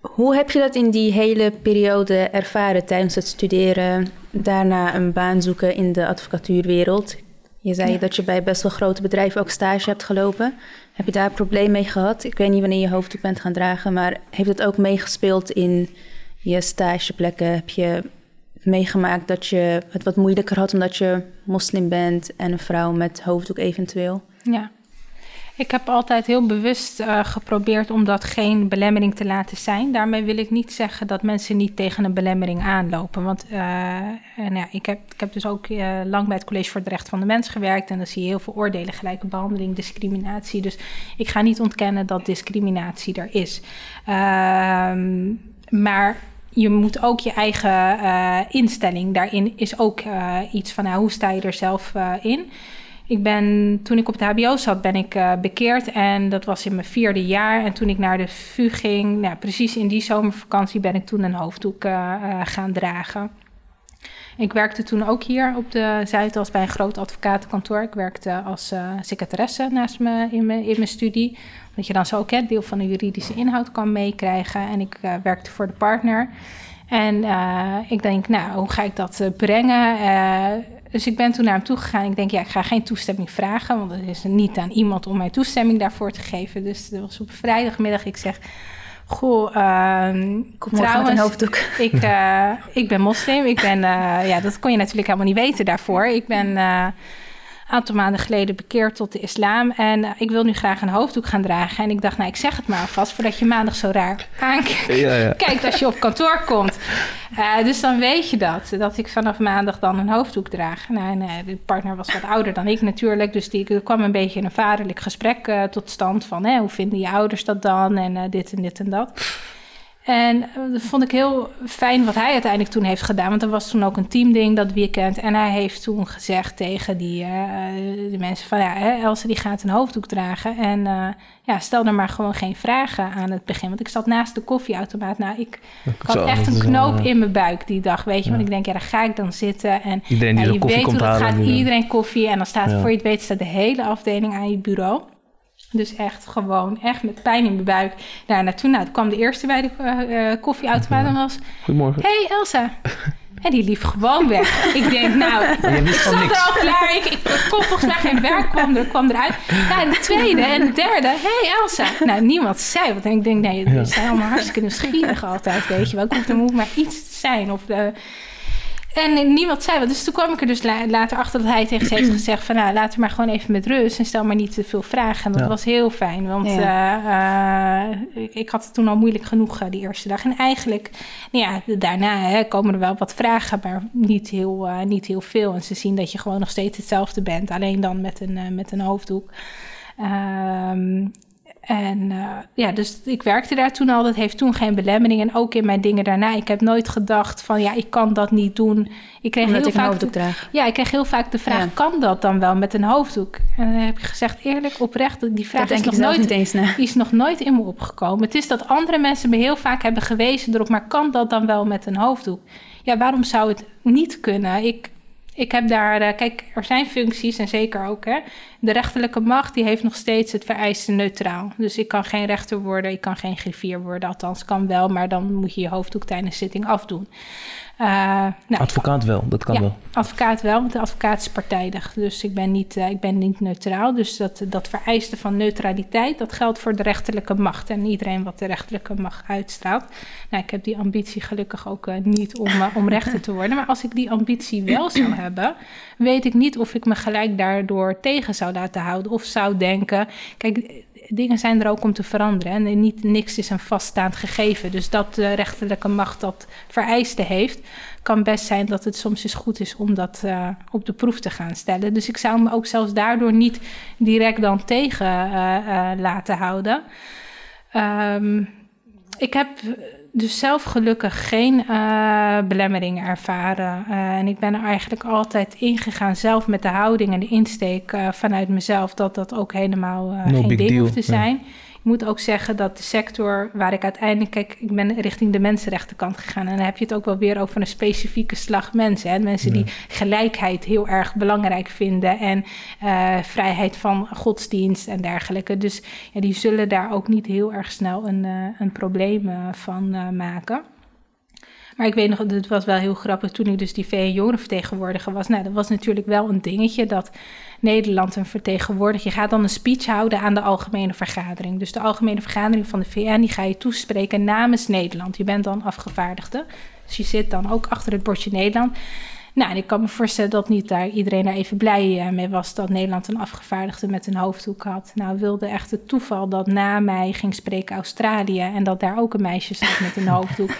Speaker 1: hoe heb je dat in die hele periode ervaren tijdens het studeren? Daarna een baan zoeken in de advocatuurwereld. Je zei
Speaker 3: Ja.
Speaker 1: dat je bij best wel grote bedrijven ook stage hebt gelopen. Heb je daar een probleem mee gehad? Ik weet niet wanneer je hoofddoek bent gaan dragen, maar heeft het ook meegespeeld in je stageplekken? Heb je meegemaakt dat je het wat moeilijker had omdat je moslim bent en een vrouw met hoofddoek eventueel?
Speaker 3: Ja. Ik heb altijd heel bewust eh, geprobeerd om dat geen belemmering te laten zijn. Daarmee wil ik niet zeggen dat mensen niet tegen een belemmering aanlopen. Want eh, ja, ik, heb, ik heb dus ook eh, lang bij het College voor het Recht van de Mens gewerkt. En dan zie je heel veel oordelen, gelijke behandeling, discriminatie. Dus ik ga niet ontkennen dat discriminatie er is. Ehm, maar je moet ook je eigen instelling daarin is ook iets van hoe sta je er zelf in. Ik ben, toen ik op het HBO zat, ben ik eh, bekeerd en dat was in mijn vierde jaar. En toen ik naar de VU ging, nou, precies in die zomervakantie, ben ik toen een hoofddoek eh, eh, gaan dragen. Ik werkte toen ook hier op de Zuidas bij een groot advocatenkantoor. Ik werkte als secretaresse naast me in mijn, in mijn studie. Dat je dan zo ook hè, deel van de juridische inhoud kan meekrijgen. En ik werkte voor de partner. En ik denk, nou, hoe ga ik dat brengen? Dus ik ben toen naar hem toe gegaan. Ik denk, ja, ik ga geen toestemming vragen, want het is niet aan iemand om mij toestemming daarvoor te geven. Dus dat was op vrijdagmiddag. Ik zeg, goh, ehm,
Speaker 1: Kom met een hoofddoek.
Speaker 3: ik, eh, ik ben moslim. Ik ben, eh, ja, dat kon je natuurlijk helemaal niet weten daarvoor. Ik ben eh, aantal maanden geleden bekeerd tot de islam. En eh, ik wil nu graag een hoofddoek gaan dragen. En ik dacht, nou, ik zeg het maar alvast, voordat je maandag zo raar aankijkt.
Speaker 2: ja, ja.
Speaker 3: Kijkt als je op kantoor komt. Eh, dus dan weet je dat, dat ik vanaf maandag dan een hoofddoek draag. Nou, en, eh, de partner was wat ouder dan ik natuurlijk, dus die, er kwam een beetje een vaderlijk gesprek tot stand van hè, hoe vinden je ouders dat dan en dit en dit en dat. En eh, dat vond ik heel fijn wat hij uiteindelijk toen heeft gedaan. Want er was toen ook een teamding dat weekend. En hij heeft toen gezegd tegen die, uh, mensen van... ja, hè, Else die gaat een hoofddoek dragen. En uh, ja, stel er maar gewoon geen vragen aan het begin. Want ik zat naast de koffieautomaat. Nou, ik, ik had echt een knoop in mijn buik die dag, weet je. Want ik denk, ja, daar ga ik dan zitten. En
Speaker 2: iedereen die
Speaker 3: je
Speaker 2: koffie
Speaker 3: weet hoe
Speaker 2: halen,
Speaker 3: gaat. Iedereen koffie. En dan staat,
Speaker 2: Ja.
Speaker 3: voor je het weet, staat de hele afdeling aan je bureau. Dus echt gewoon, echt met pijn in mijn buik. Daar naartoe. Nou, toen kwam de eerste bij de eh, eh, koffieautomaat en was...
Speaker 2: Goedemorgen.
Speaker 3: hey Elsa. En die liep gewoon weg. ik denk, nou,
Speaker 2: Je wist
Speaker 3: ik
Speaker 2: niks.
Speaker 3: er al klaar. Ik, ik kon volgens mij geen werk, kwam, er, kwam eruit. Ja, en de tweede en de derde. hey Elsa. Nou, niemand zei wat. En ik denk, nee, die
Speaker 2: Ja.
Speaker 3: zijn allemaal hartstikke nieuwsgierig altijd, weet je wel. Ik hoef, er moet maar iets te zijn. Of de, en niemand zei wat. Dus toen kwam ik er dus la- later achter dat hij tegen ze heeft gezegd... van nou, laat er maar gewoon even met rust... en stel maar niet te veel vragen. En dat
Speaker 2: Ja.
Speaker 3: was heel fijn, want eh, eh, ik, ik had het toen al moeilijk genoeg eh, die eerste dag. En eigenlijk, nou ja, daarna hè, komen er wel wat vragen... maar niet heel, eh, niet heel veel. En ze zien dat je gewoon nog steeds hetzelfde bent... alleen dan met een, eh, met een hoofddoek. Ehm, en eh, ja, dus ik werkte daar toen al. Dat heeft toen geen belemmering. En ook in mijn dingen daarna. Ik heb nooit gedacht van ja, ik kan dat niet doen. Ik kreeg
Speaker 1: Omdat
Speaker 3: heel
Speaker 1: ik een
Speaker 3: vaak
Speaker 1: hoofddoek
Speaker 3: de,
Speaker 1: draag.
Speaker 3: ja, ik kreeg heel vaak de vraag:
Speaker 1: Ja.
Speaker 3: kan dat dan wel met een hoofddoek? En dan heb ik gezegd eerlijk, oprecht, die vraag
Speaker 1: Dat
Speaker 3: is nog nooit
Speaker 1: niet eens
Speaker 3: die is nog nooit in me opgekomen. Het is dat andere mensen me heel vaak hebben gewezen erop, maar kan dat dan wel met een hoofddoek? Ja, waarom zou het niet kunnen? Ik, ik heb daar, eh, kijk, er zijn functies en zeker ook, hè. De rechterlijke macht, die heeft nog steeds het vereiste neutraal. Dus ik kan geen rechter worden, ik kan geen griffier worden, althans kan wel, maar dan moet je je hoofddoek tijdens zitting afdoen. Eh, nou,
Speaker 2: Advocaat wel, dat kan
Speaker 3: ja,
Speaker 2: wel.
Speaker 3: advocaat wel, want de advocaat is partijdig. Dus ik ben niet, eh, ik ben niet neutraal. Dus dat, dat vereiste van neutraliteit, dat geldt voor de rechterlijke macht. En iedereen wat de rechterlijke macht uitstraalt. Nou, ik heb die ambitie gelukkig ook eh, niet om, om rechter te worden. Maar als ik die ambitie wel zou hebben, weet ik niet of ik me gelijk daardoor tegen zou laten houden. Of zou denken, kijk, dingen zijn er ook om te veranderen. En niet niks is een vaststaand gegeven. Dus dat de rechterlijke macht dat vereiste heeft, kan best zijn dat het soms eens goed is om dat eh, op de proef te gaan stellen. Dus ik zou me ook zelfs daardoor niet direct dan tegen eh, eh, laten houden. Ehm, ik heb dus zelf gelukkig geen eh belemmeringen ervaren. Eh, en ik ben er eigenlijk altijd ingegaan, zelf met de houding en de insteek eh, vanuit mezelf, dat dat ook helemaal
Speaker 2: No
Speaker 3: geen ding
Speaker 2: deal,
Speaker 3: hoeft te zijn. Ik moet ook zeggen dat de sector waar ik uiteindelijk... Kijk, ik ben richting de mensenrechtenkant gegaan. En dan heb je het ook wel weer over een specifieke slag mensen. Hè? Mensen die gelijkheid heel erg belangrijk vinden. En eh, vrijheid van godsdienst en dergelijke. Dus ja, die zullen daar ook niet heel erg snel een, eh, een probleem eh, van maken. Maar ik weet nog, het was wel heel grappig toen ik dus die VN jongerenvertegenwoordiger was. Nou, dat was natuurlijk wel een dingetje dat Nederland een vertegenwoordiger... Je gaat dan een speech houden aan de algemene vergadering. Dus de algemene vergadering van de VN, die ga je toespreken namens Nederland. Je bent dan afgevaardigde. Dus je zit dan ook achter het bordje Nederland. Nou, en ik kan me voorstellen dat niet daar iedereen daar even blij eh, mee was dat Nederland een afgevaardigde met een hoofddoek had. Nou, wilde echt het toeval dat na mij ging spreken Australië en dat daar ook een meisje zat met een hoofddoek.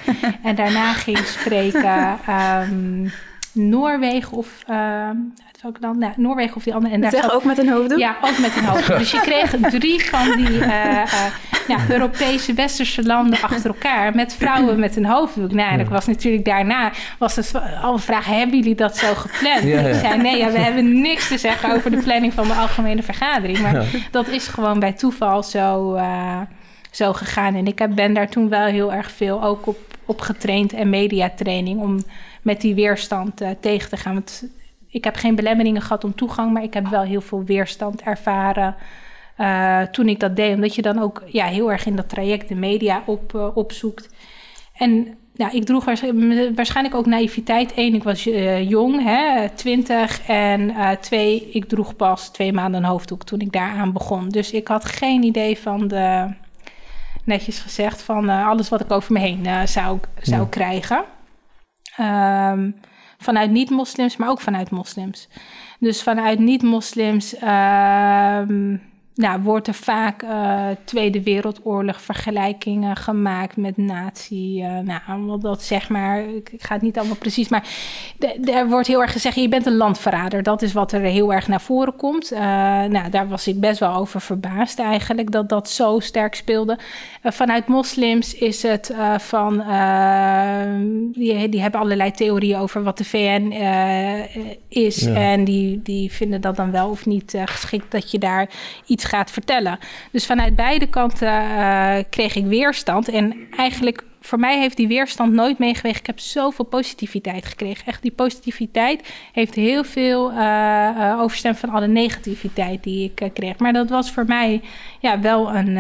Speaker 3: en daarna ging spreken ehm, Noorwegen of ehm, uit welk land? Nou, Noorwegen of die andere. En daar
Speaker 1: Zeg
Speaker 3: zat-
Speaker 1: ook met een hoofddoek?
Speaker 3: ja, ook met een hoofddoek. Dus je kreeg drie van die eh, eh, ja, Europese westerse landen achter elkaar met vrouwen met een hoofddoek. Nou, dat was natuurlijk daarna, was het alle vragen, hebben jullie dat zo gepland?
Speaker 2: Ja, ja.
Speaker 3: Ik zei, nee, ja, we hebben niks te zeggen over de planning van de algemene vergadering. Maar dat is gewoon bij toeval zo, eh, zo gegaan. En ik heb, ben daar toen wel heel erg veel ook op, op getraind en mediatraining om met die weerstand eh, tegen te gaan. Want ik heb geen belemmeringen gehad om toegang, maar ik heb wel heel veel weerstand ervaren eh, toen ik dat deed. Omdat je dan ook ja, heel erg in dat traject de media op, eh, opzoekt. En ja, ik droeg waarsch- waarschijnlijk ook naïviteit. Eén, ik was eh, jong, hè, twintig. En twee, ik droeg pas twee maanden een hoofddoek toen ik daaraan begon. Dus ik had geen idee van de, netjes gezegd, van alles wat ik over me heen zou, zou
Speaker 2: Ja.
Speaker 3: krijgen. Ehm, vanuit niet-moslims, maar ook vanuit moslims. Dus vanuit niet-moslims, ehm, nou, wordt er vaak uh, Tweede Wereldoorlog vergelijkingen gemaakt met nazi. Uh, nou, dat zeg maar. Ik, ik, ga het niet allemaal precies, maar er wordt heel erg gezegd: je bent een landverrader. Dat is wat er heel erg naar voren komt. Uh, nou, daar was ik best wel over verbaasd eigenlijk dat dat zo sterk speelde. vanuit moslims is het van. die, die hebben allerlei theorieën over wat de VN is. En die, die vinden dat dan wel of niet geschikt dat je daar iets gaat vertellen. Dus vanuit beide kanten uh, kreeg ik weerstand. En eigenlijk voor mij heeft die weerstand nooit meegeweegd. Ik heb zoveel positiviteit gekregen. Echt, die positiviteit heeft heel veel uh, overstemd van alle negativiteit die ik kreeg. Maar dat was voor mij ja, wel een,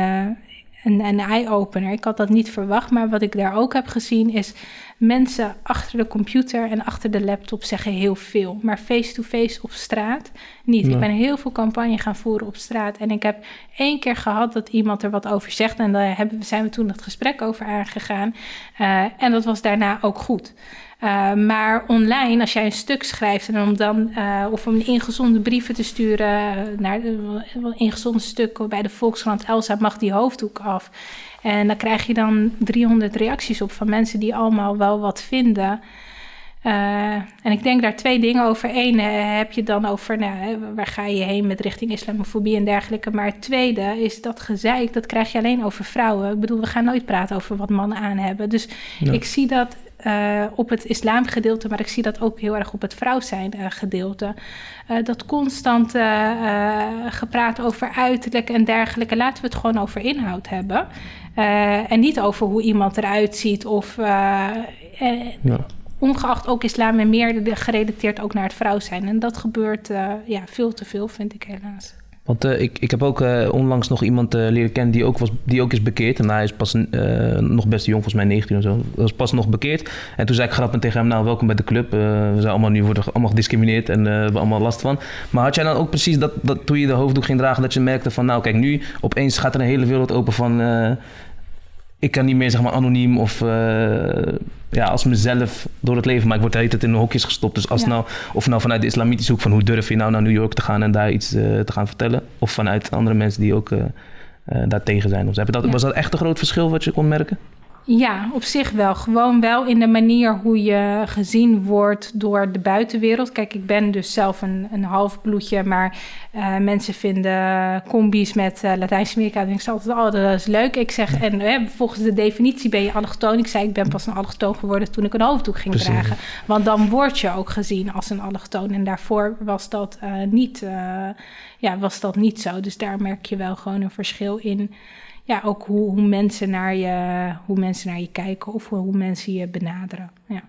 Speaker 3: een, een eye-opener. Ik had dat niet verwacht, maar wat ik daar ook heb gezien is mensen achter de computer en achter de laptop zeggen heel veel. Maar face-to-face op straat niet. Ik ben heel veel campagne gaan voeren op straat. En ik heb één keer gehad dat iemand er wat over zegt. En daar hebben, zijn we toen het gesprek over aangegaan. Uh, en dat was daarna ook goed. Uh, maar online, als jij een stuk schrijft en om dan uh, of om ingezonde brieven te sturen naar een ingezonde stuk bij de Volkskrant, Elsa mag die hoofddoek af. En dan krijg je dan 300 reacties op van mensen die allemaal wel wat vinden. Uh, en ik denk daar twee dingen over. Eén uh, heb je dan over nou, waar ga je heen met richting islamofobie en dergelijke. Maar het tweede is dat gezeik, dat krijg je alleen over vrouwen. Ik bedoel, we gaan nooit praten over wat mannen aan hebben. Dus ja. ik zie dat uh, op het islamgedeelte, maar ik zie dat ook heel erg op het vrouw zijn gedeelte. dat constant gepraat over uiterlijk en dergelijke. Laten we het gewoon over inhoud hebben. Uh, en niet over hoe iemand eruit ziet of... Uh, ja. Ongeacht ook islam en meer gerelateerd ook naar het vrouw zijn. En dat gebeurt ja, veel te veel, vind ik helaas.
Speaker 2: Want uh, ik, ik heb ook uh, onlangs nog iemand uh, leren kennen die ook, was, die ook is bekeerd. En hij is pas nog best jong, volgens mij 19 of zo. Was pas nog bekeerd. En toen zei ik grappend tegen hem, nou welkom bij de club. we zijn allemaal nu worden allemaal gediscrimineerd en we hebben allemaal last van. Maar had jij dan ook precies dat, dat toen je de hoofddoek ging dragen, dat je merkte van nou kijk, nu opeens gaat er een hele wereld open van ik kan niet meer zeg maar anoniem of uh, ja, als mezelf door het leven, maar ik word de hele tijd in hokjes gestopt. Dus als nou, of nou vanuit de islamitische hoek van hoe durf je nou naar New York te gaan en daar iets uh, te gaan vertellen, of vanuit andere mensen die ook uh, daar tegen zijn. Of. Dat, Was dat echt een groot verschil wat je kon merken?
Speaker 3: Ja, op zich wel. Gewoon wel in de manier hoe je gezien wordt door de buitenwereld. Kijk, ik ben dus zelf een, een halfbloedje, maar uh, mensen vinden combi's met uh, Latijns-Amerika. En ik zeg altijd, oh, dat is leuk. Ik zeg, en uh, volgens de definitie ben je allochtoon. Ik zei, ik ben pas een allochtoon geworden toen ik een hoofddoek ging Precies. dragen. Want dan word je ook gezien als een allochtoon. En daarvoor was dat, niet, ja, was dat niet zo. Dus daar merk je wel gewoon een verschil in ja, ook hoe, hoe, mensen naar je, hoe mensen naar je kijken of hoe, hoe mensen je benaderen. Ja.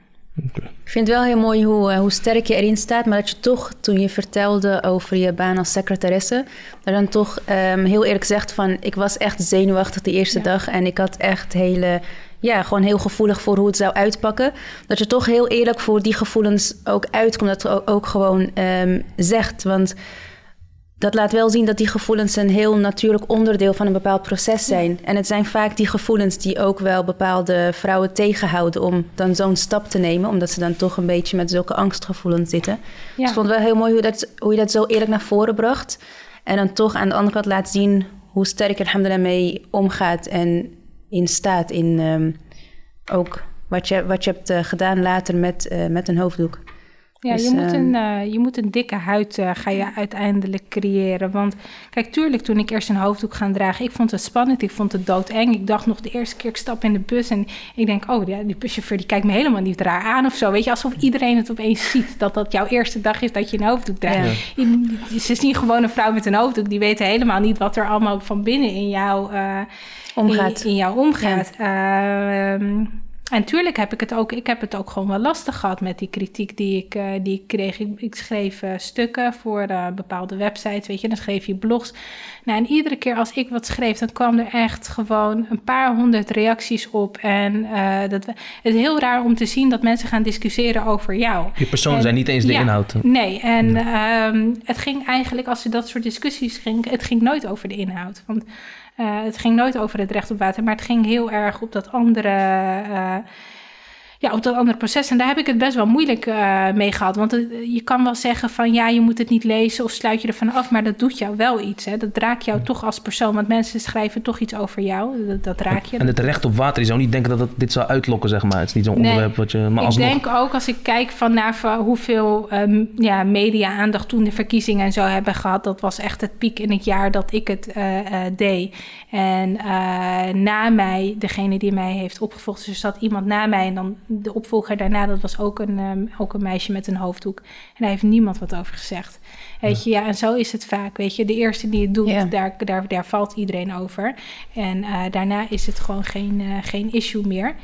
Speaker 1: Okay. Ik vind het wel heel mooi hoe, hoe sterk je erin staat, maar dat je toch, toen je vertelde over je baan als secretaresse, dat dan toch um, heel eerlijk zegt van, ik was echt zenuwachtig de eerste ja. dag en ik had echt hele, ja, gewoon heel gevoelig voor hoe het zou uitpakken. Dat je toch heel eerlijk voor die gevoelens ook uitkomt, dat je ook, ook gewoon um, zegt, want dat laat wel zien dat die gevoelens een heel natuurlijk onderdeel van een bepaald proces zijn. En het zijn vaak die gevoelens die ook wel bepaalde vrouwen tegenhouden om dan zo'n stap te nemen, omdat ze dan toch een beetje met zulke angstgevoelens zitten. Ja. Dus ik vond het wel heel mooi hoe, dat, hoe je dat zo eerlijk naar voren bracht. En dan toch aan de andere kant laat zien hoe sterk er alhamdulillah mee omgaat en in staat in um, ook wat je, wat je hebt uh, gedaan later met, uh, met een hoofddoek.
Speaker 3: Ja, dus, je, moet een, uh, je moet een dikke huid uh, ga je uiteindelijk creëren. Want kijk, tuurlijk, toen ik eerst een hoofddoek gaan dragen, ik vond het spannend, ik vond het doodeng. Ik dacht nog de eerste keer, ik stap in de bus en ik denk, oh, ja, die buschauffeur die kijkt me helemaal niet raar aan of zo. Weet je, alsof iedereen het opeens ziet, dat dat jouw eerste dag is dat je een hoofddoek draagt. Ja. Ze is niet gewoon een vrouw met een hoofddoek, die weten helemaal niet wat er allemaal van binnen in jou, uh, omgaat. In, in jou omgaat. Ja. Ehm, en tuurlijk heb ik het ook, ik heb het ook gewoon wel lastig gehad met die kritiek die ik, uh, die ik kreeg. Ik, ik schreef uh, stukken voor uh, bepaalde websites, weet je, dan schreef je blogs. Nou, en iedere keer als ik wat schreef, dan kwam er echt gewoon een paar honderd reacties op. En dat, het is heel raar om te zien dat mensen gaan discussiëren over jou.
Speaker 2: Je persoon zijn niet eens de
Speaker 3: ja,
Speaker 2: inhoud.
Speaker 3: Nee, en um, het ging eigenlijk, als er dat soort discussies ging, het ging nooit over de inhoud. Want uh, het ging nooit over het recht op water, maar het ging heel erg op dat andere. Ja, op dat andere proces. En daar heb ik het best wel moeilijk uh, mee gehad. Want je kan wel zeggen van ja, je moet het niet lezen of sluit je ervan af. Maar dat doet jou wel iets. Hè? Dat raakt jou toch als persoon. Want mensen schrijven toch iets over jou. Dat, dat raak je.
Speaker 2: En het recht op water, je zou niet denken dat het dit zou uitlokken, zeg maar. Het is niet zo'n onderwerp wat je. Maar
Speaker 3: ik denk ook als ik kijk van naar hoeveel um, ja, media-aandacht toen de verkiezingen en zo hebben gehad. Dat was echt het piek in het jaar dat ik het uh, uh, deed. En na mij, degene die mij heeft opgevolgd, dus er zat iemand na mij en dan de opvolger daarna, dat was ook een, um, ook een meisje met een hoofddoek. En daar heeft niemand wat over gezegd. Weet je, ja, en zo is het vaak. Weet je, de eerste die het doet, daar, daar, daar valt iedereen over. En uh, daarna is het gewoon geen, uh, geen issue meer.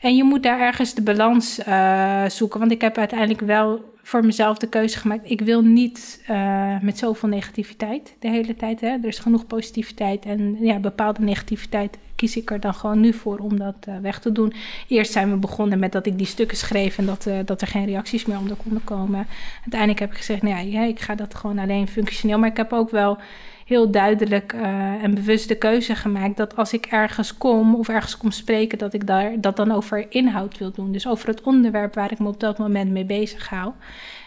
Speaker 3: En je moet daar ergens de balans uh, zoeken. Want ik heb uiteindelijk wel voor mezelf de keuze gemaakt. Ik wil niet uh, met zoveel negativiteit de hele tijd. Hè. Er is genoeg positiviteit en ja, bepaalde negativiteit kies ik er dan gewoon nu voor om dat uh, weg te doen. Eerst zijn we begonnen met dat ik die stukken schreef en dat, dat er geen reacties meer onder konden komen. Uiteindelijk heb ik gezegd, nou ja, ik ga dat gewoon alleen functioneel. Maar ik heb ook wel heel duidelijk uh, en bewust de keuze gemaakt dat als ik ergens kom of ergens kom spreken, dat ik daar dat dan over inhoud wil doen. Dus over het onderwerp waar ik me op dat moment mee bezig hou.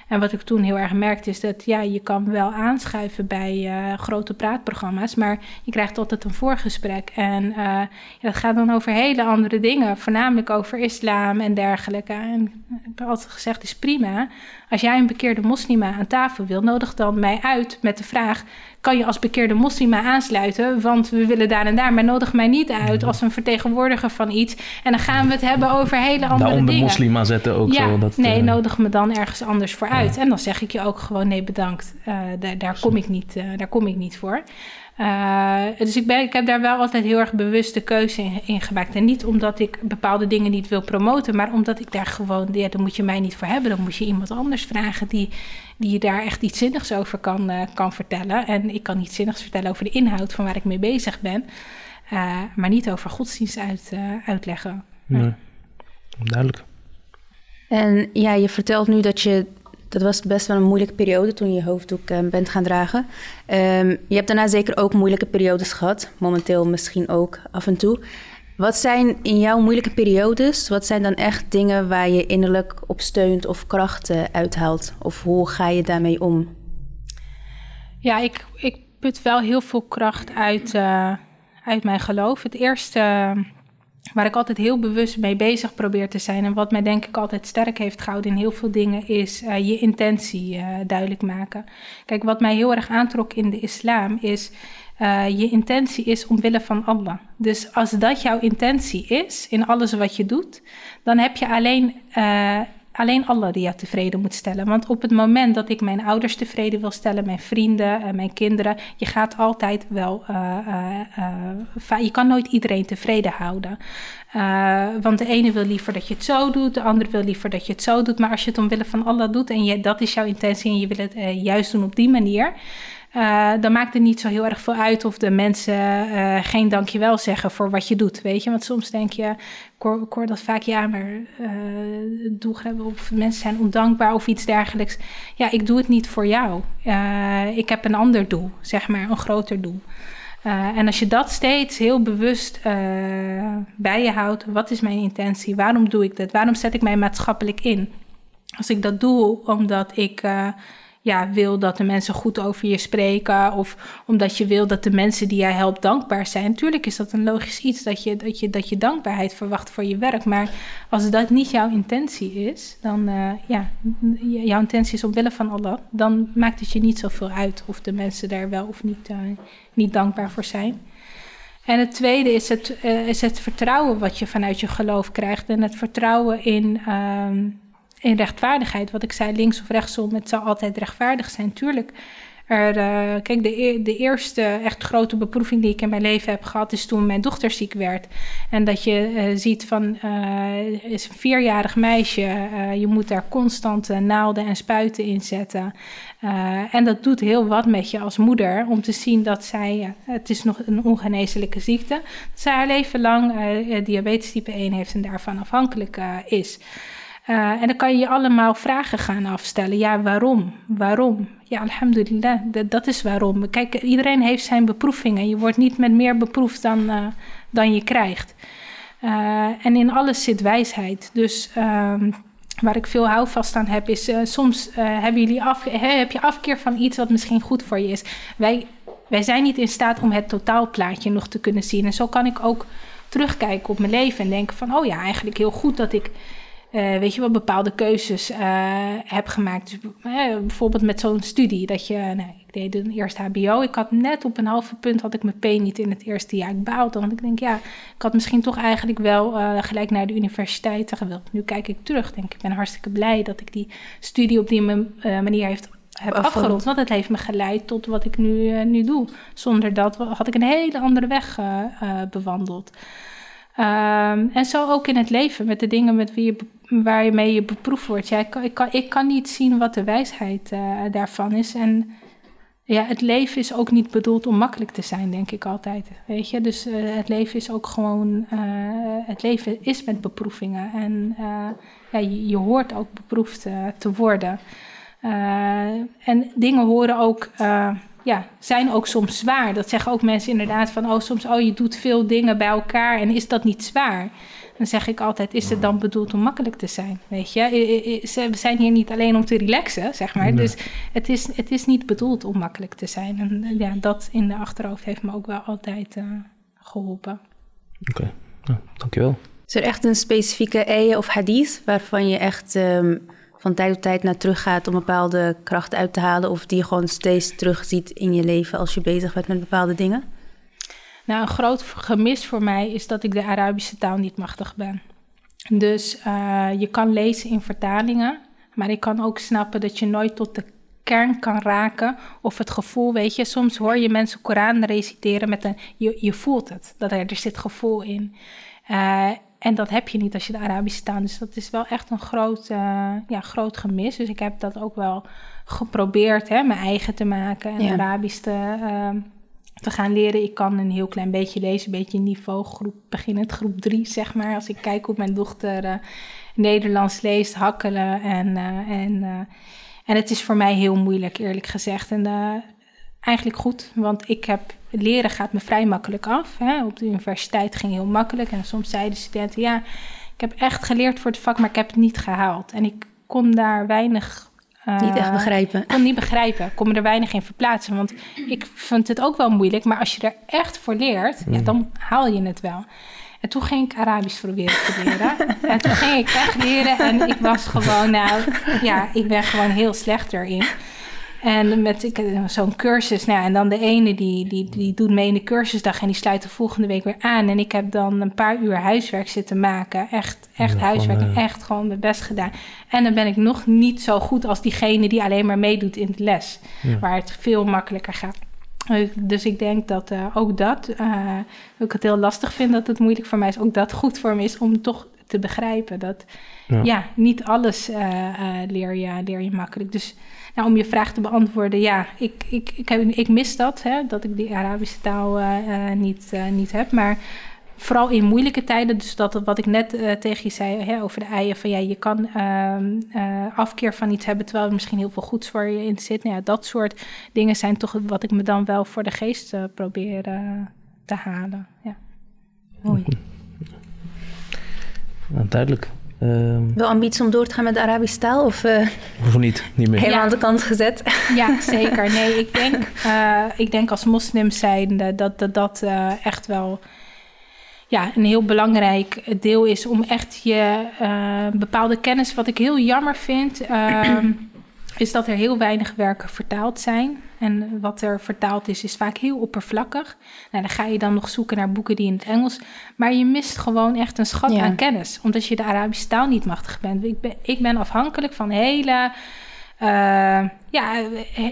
Speaker 3: En wat ik toen heel erg merkte is dat ja, je kan wel aanschuiven bij uh, grote praatprogramma's, maar je krijgt altijd een voorgesprek. En uh, ja, dat gaat dan over hele andere dingen, voornamelijk over islam en dergelijke. En ik heb altijd gezegd, is prima. Als jij een bekeerde moslima aan tafel wil, nodig dan mij uit met de vraag: kan je als bekeerde moslima aansluiten? Want we willen daar en daar, maar nodig mij niet uit als een vertegenwoordiger van iets. En dan gaan we het hebben over hele andere
Speaker 2: Daaronder
Speaker 3: dingen.
Speaker 2: moslima zetten ook
Speaker 3: ja,
Speaker 2: zo. Dat,
Speaker 3: nee,
Speaker 2: uh,
Speaker 3: nodig me dan ergens anders voor uit. Ja. En dan zeg ik je ook gewoon nee, bedankt. Uh, daar, daar, kom ik niet, uh, daar kom ik niet voor. Uh, dus ik, ben, ik heb daar wel altijd heel erg bewust de keuze in, in, gemaakt. En niet omdat ik bepaalde dingen niet wil promoten, maar omdat ik daar gewoon, ja, daar moet je mij niet voor hebben. Dan moet je iemand anders vragen die, die daar echt iets zinnigs over kan, uh, kan vertellen. En ik kan iets zinnigs vertellen over de inhoud van waar ik mee bezig ben, uh, maar niet over godsdienst uit, uitleggen.
Speaker 2: Nee. Duidelijk.
Speaker 1: En ja, je vertelt nu dat je dat was best wel een moeilijke periode toen je je hoofddoek uh, bent gaan dragen. Um, je hebt daarna zeker ook moeilijke periodes gehad. Momenteel misschien ook af en toe. Wat zijn in jouw moeilijke periodes, wat zijn dan echt dingen waar je innerlijk op steunt of krachten uithaalt? Of hoe ga je daarmee om?
Speaker 3: Ja, ik, ik put wel heel veel kracht uit, uh, uit mijn geloof. Het eerste waar ik altijd heel bewust mee bezig probeer te zijn. En wat mij denk ik altijd sterk heeft gehouden in heel veel dingen, is uh, je intentie uh, duidelijk maken. Kijk, wat mij heel erg aantrok in de islam is. Uh, je intentie is omwille van Allah. Dus als dat jouw intentie is in alles wat je doet, dan heb je alleen alleen Allah die jou tevreden moet stellen. Want op het moment dat ik mijn ouders tevreden wil stellen, mijn vrienden, uh, mijn kinderen, je gaat altijd wel, uh, uh, je kan nooit iedereen tevreden houden. want de ene wil liever dat je het zo doet, de andere wil liever dat je het zo doet. Maar als je het omwille van Allah doet en je, dat is jouw intentie en je wil het juist doen op die manier. Dan maakt het niet zo heel erg veel uit of de mensen uh, geen dankjewel zeggen voor wat je doet, weet je. Want soms denk je, ik hoor dat vaak, ja, maar uh, doelgroepen of mensen zijn ondankbaar of iets dergelijks. Ja, ik doe het niet voor jou. ik heb een ander doel, zeg maar, een groter doel. en als je dat steeds heel bewust bij je houdt, wat is mijn intentie? Waarom doe ik dit? Waarom zet ik mij maatschappelijk in? Als ik dat doe omdat ik ja, wil dat de mensen goed over je spreken. Of omdat je wil dat de mensen die jij helpt dankbaar zijn. Natuurlijk is dat een logisch iets dat je, dat je, dat je dankbaarheid verwacht voor je werk. Maar als dat niet jouw intentie is, dan uh, ja, jouw intentie is omwille van Allah. Dan maakt het je niet zoveel uit of de mensen daar wel of niet, uh, niet dankbaar voor zijn. En het tweede is het, uh, is het vertrouwen wat je vanuit je geloof krijgt. En het vertrouwen in. Uh, in rechtvaardigheid. Wat ik zei, links of rechtsom, het zal altijd rechtvaardig zijn. Tuurlijk. Er, uh, kijk, de, de eerste echt grote beproeving die ik in mijn leven heb gehad, is toen mijn dochter ziek werd. En dat je uh, ziet van, uh, is een vierjarig meisje, je moet daar constant naalden en spuiten in zetten. en dat doet heel wat met je als moeder, om te zien dat zij, het is nog een ongeneeslijke ziekte, dat zij haar leven lang diabetes type 1 heeft en daarvan afhankelijk is. Uh, en dan kan je je allemaal vragen gaan afstellen. Ja, waarom? Waarom? Ja, alhamdulillah, dat, is waarom. Kijk, iedereen heeft zijn beproevingen. Je wordt niet met meer beproefd dan, uh, dan je krijgt. en in alles zit wijsheid. Dus ehm, waar ik veel houvast aan heb, is soms hebben jullie af, heb je afkeer van iets wat misschien goed voor je is. Wij, wij zijn niet in staat om het totaalplaatje nog te kunnen zien. En zo kan ik ook terugkijken op mijn leven en denken van, oh ja, eigenlijk heel goed dat ik uh, weet je wel, bepaalde keuzes uh, heb gemaakt. Dus, uh, bijvoorbeeld met zo'n studie, dat je, nou, ik deed een eerste HBO. Ik had net op een halve punt, had ik mijn P niet in het eerste jaar. Ik baalde, want ik denk, ja, ik had misschien toch eigenlijk wel gelijk naar de universiteit gewild. Nu kijk ik terug, denk ik, ben hartstikke blij dat ik die studie op die manier heeft heb afgerond. Want het heeft me geleid tot wat ik nu, nu doe. Zonder dat had ik een hele andere weg bewandeld. Um, en zo ook in het leven, met de dingen met wie je, waar je mee je beproefd wordt. Ja, ik, ik, kan, ik kan niet zien wat de wijsheid uh, daarvan is. En ja, het leven is ook niet bedoeld om makkelijk te zijn, denk ik altijd. Weet je, dus uh, het leven is ook gewoon. Uh, het leven is met beproevingen. En ja, je, je, hoort ook beproefd te worden. en dingen horen ook ja, zijn ook soms zwaar. Dat zeggen ook mensen inderdaad van, oh, soms, oh, je doet veel dingen bij elkaar en is dat niet zwaar? Dan zeg ik altijd, is het dan bedoeld om makkelijk te zijn? Weet je, we zijn hier niet alleen om te relaxen, zeg maar. Dus het is, het is niet bedoeld om makkelijk te zijn. En ja, dat in de achterhoofd heeft me ook wel altijd uh, geholpen.
Speaker 2: Oké, okay. nou, dankjewel.
Speaker 1: Is er echt een specifieke ayah of hadith waarvan je echt... Um van tijd tot tijd naar terug gaat om bepaalde kracht uit te halen? Of die je gewoon steeds terugziet in je leven als je bezig bent met bepaalde dingen?
Speaker 3: Nou, een groot gemis voor mij is dat ik de Arabische taal niet machtig ben. Dus uh, je kan lezen in vertalingen, maar ik kan ook snappen dat je nooit tot de kern kan raken. Of het gevoel, weet je, soms hoor je mensen Koran reciteren met een, je, voelt het, dat er, er zit gevoel in. Uh, en dat heb je niet als je de Arabische taal. Dus dat is wel echt een groot, uh, ja, groot gemis. Dus ik heb dat ook wel geprobeerd, hè, mijn eigen te maken en Arabisch te, uh, te gaan leren. Ik kan een heel klein beetje lezen, een beetje niveau groep, beginnend groep drie, zeg maar. Als ik kijk hoe mijn dochter uh, Nederlands leest, hakkelen en... en en het is voor mij heel moeilijk, eerlijk gezegd. En eigenlijk goed, want ik heb leren gaat me vrij makkelijk af. Hè. Op de universiteit ging heel makkelijk en soms zeiden studenten: ja, ik heb echt geleerd voor het vak, maar ik heb het niet gehaald. En ik kon daar weinig.
Speaker 1: Uh, niet echt begrijpen.
Speaker 3: kon niet begrijpen. Ik kon me er weinig in verplaatsen. Want ik vond het ook wel moeilijk. Maar als je er echt voor leert, ja, mm. dan haal je het wel. En toen ging ik Arabisch proberen te leren. en toen ging ik echt leren. En ik was gewoon, nou ja, ik ben gewoon heel slecht erin. En met zo'n cursus, nou, en dan de ene die, die, die doet mee in de cursusdag en die sluit de volgende week weer aan. En ik heb dan een paar uur huiswerk zitten maken. Echt, echt huiswerk en echt gewoon mijn best gedaan. En dan ben ik nog niet zo goed als diegene die alleen maar meedoet in de les. Waar het veel makkelijker gaat. Dus ik denk dat uh, ook dat, uh, ik het heel lastig vind dat het moeilijk voor mij is, ook dat goed voor me is om toch te begrijpen dat ja, niet alles uh, leer, je, leer je makkelijk. Dus nou, om je vraag te beantwoorden, ja, ik, ik, ik, heb, ik mis dat, hè, dat ik die Arabische taal uh, niet, uh, niet heb. Maar vooral in moeilijke tijden, dus dat wat ik net tegen je zei hè, over de eieren, van ja, je kan ehm, afkeer van iets hebben terwijl er misschien heel veel goeds voor je in zit. Nou ja, dat soort dingen zijn toch wat ik me dan wel voor de geest probeer te halen. Ja.
Speaker 1: Mooi.
Speaker 2: Nou, duidelijk.
Speaker 1: Um, Wel ambitie om door te gaan met de Arabische taal? Of, uh,
Speaker 2: of niet, niet meer.
Speaker 1: Helemaal aan de kant gezet?
Speaker 3: Ja, zeker. Nee, ik denk, uh, ik denk als moslim zijnde dat dat, dat uh, echt wel ja, een heel belangrijk deel is... om echt je bepaalde kennis, wat ik heel jammer vind... Ehm, is dat er heel weinig werken vertaald zijn. En wat er vertaald is, is vaak heel oppervlakkig. Nou, dan ga je dan nog zoeken naar boeken die in het Engels. Maar je mist gewoon echt een schat aan kennis, omdat je de Arabische taal niet machtig bent. Ik ben, ik ben afhankelijk van hele. Uh, ja,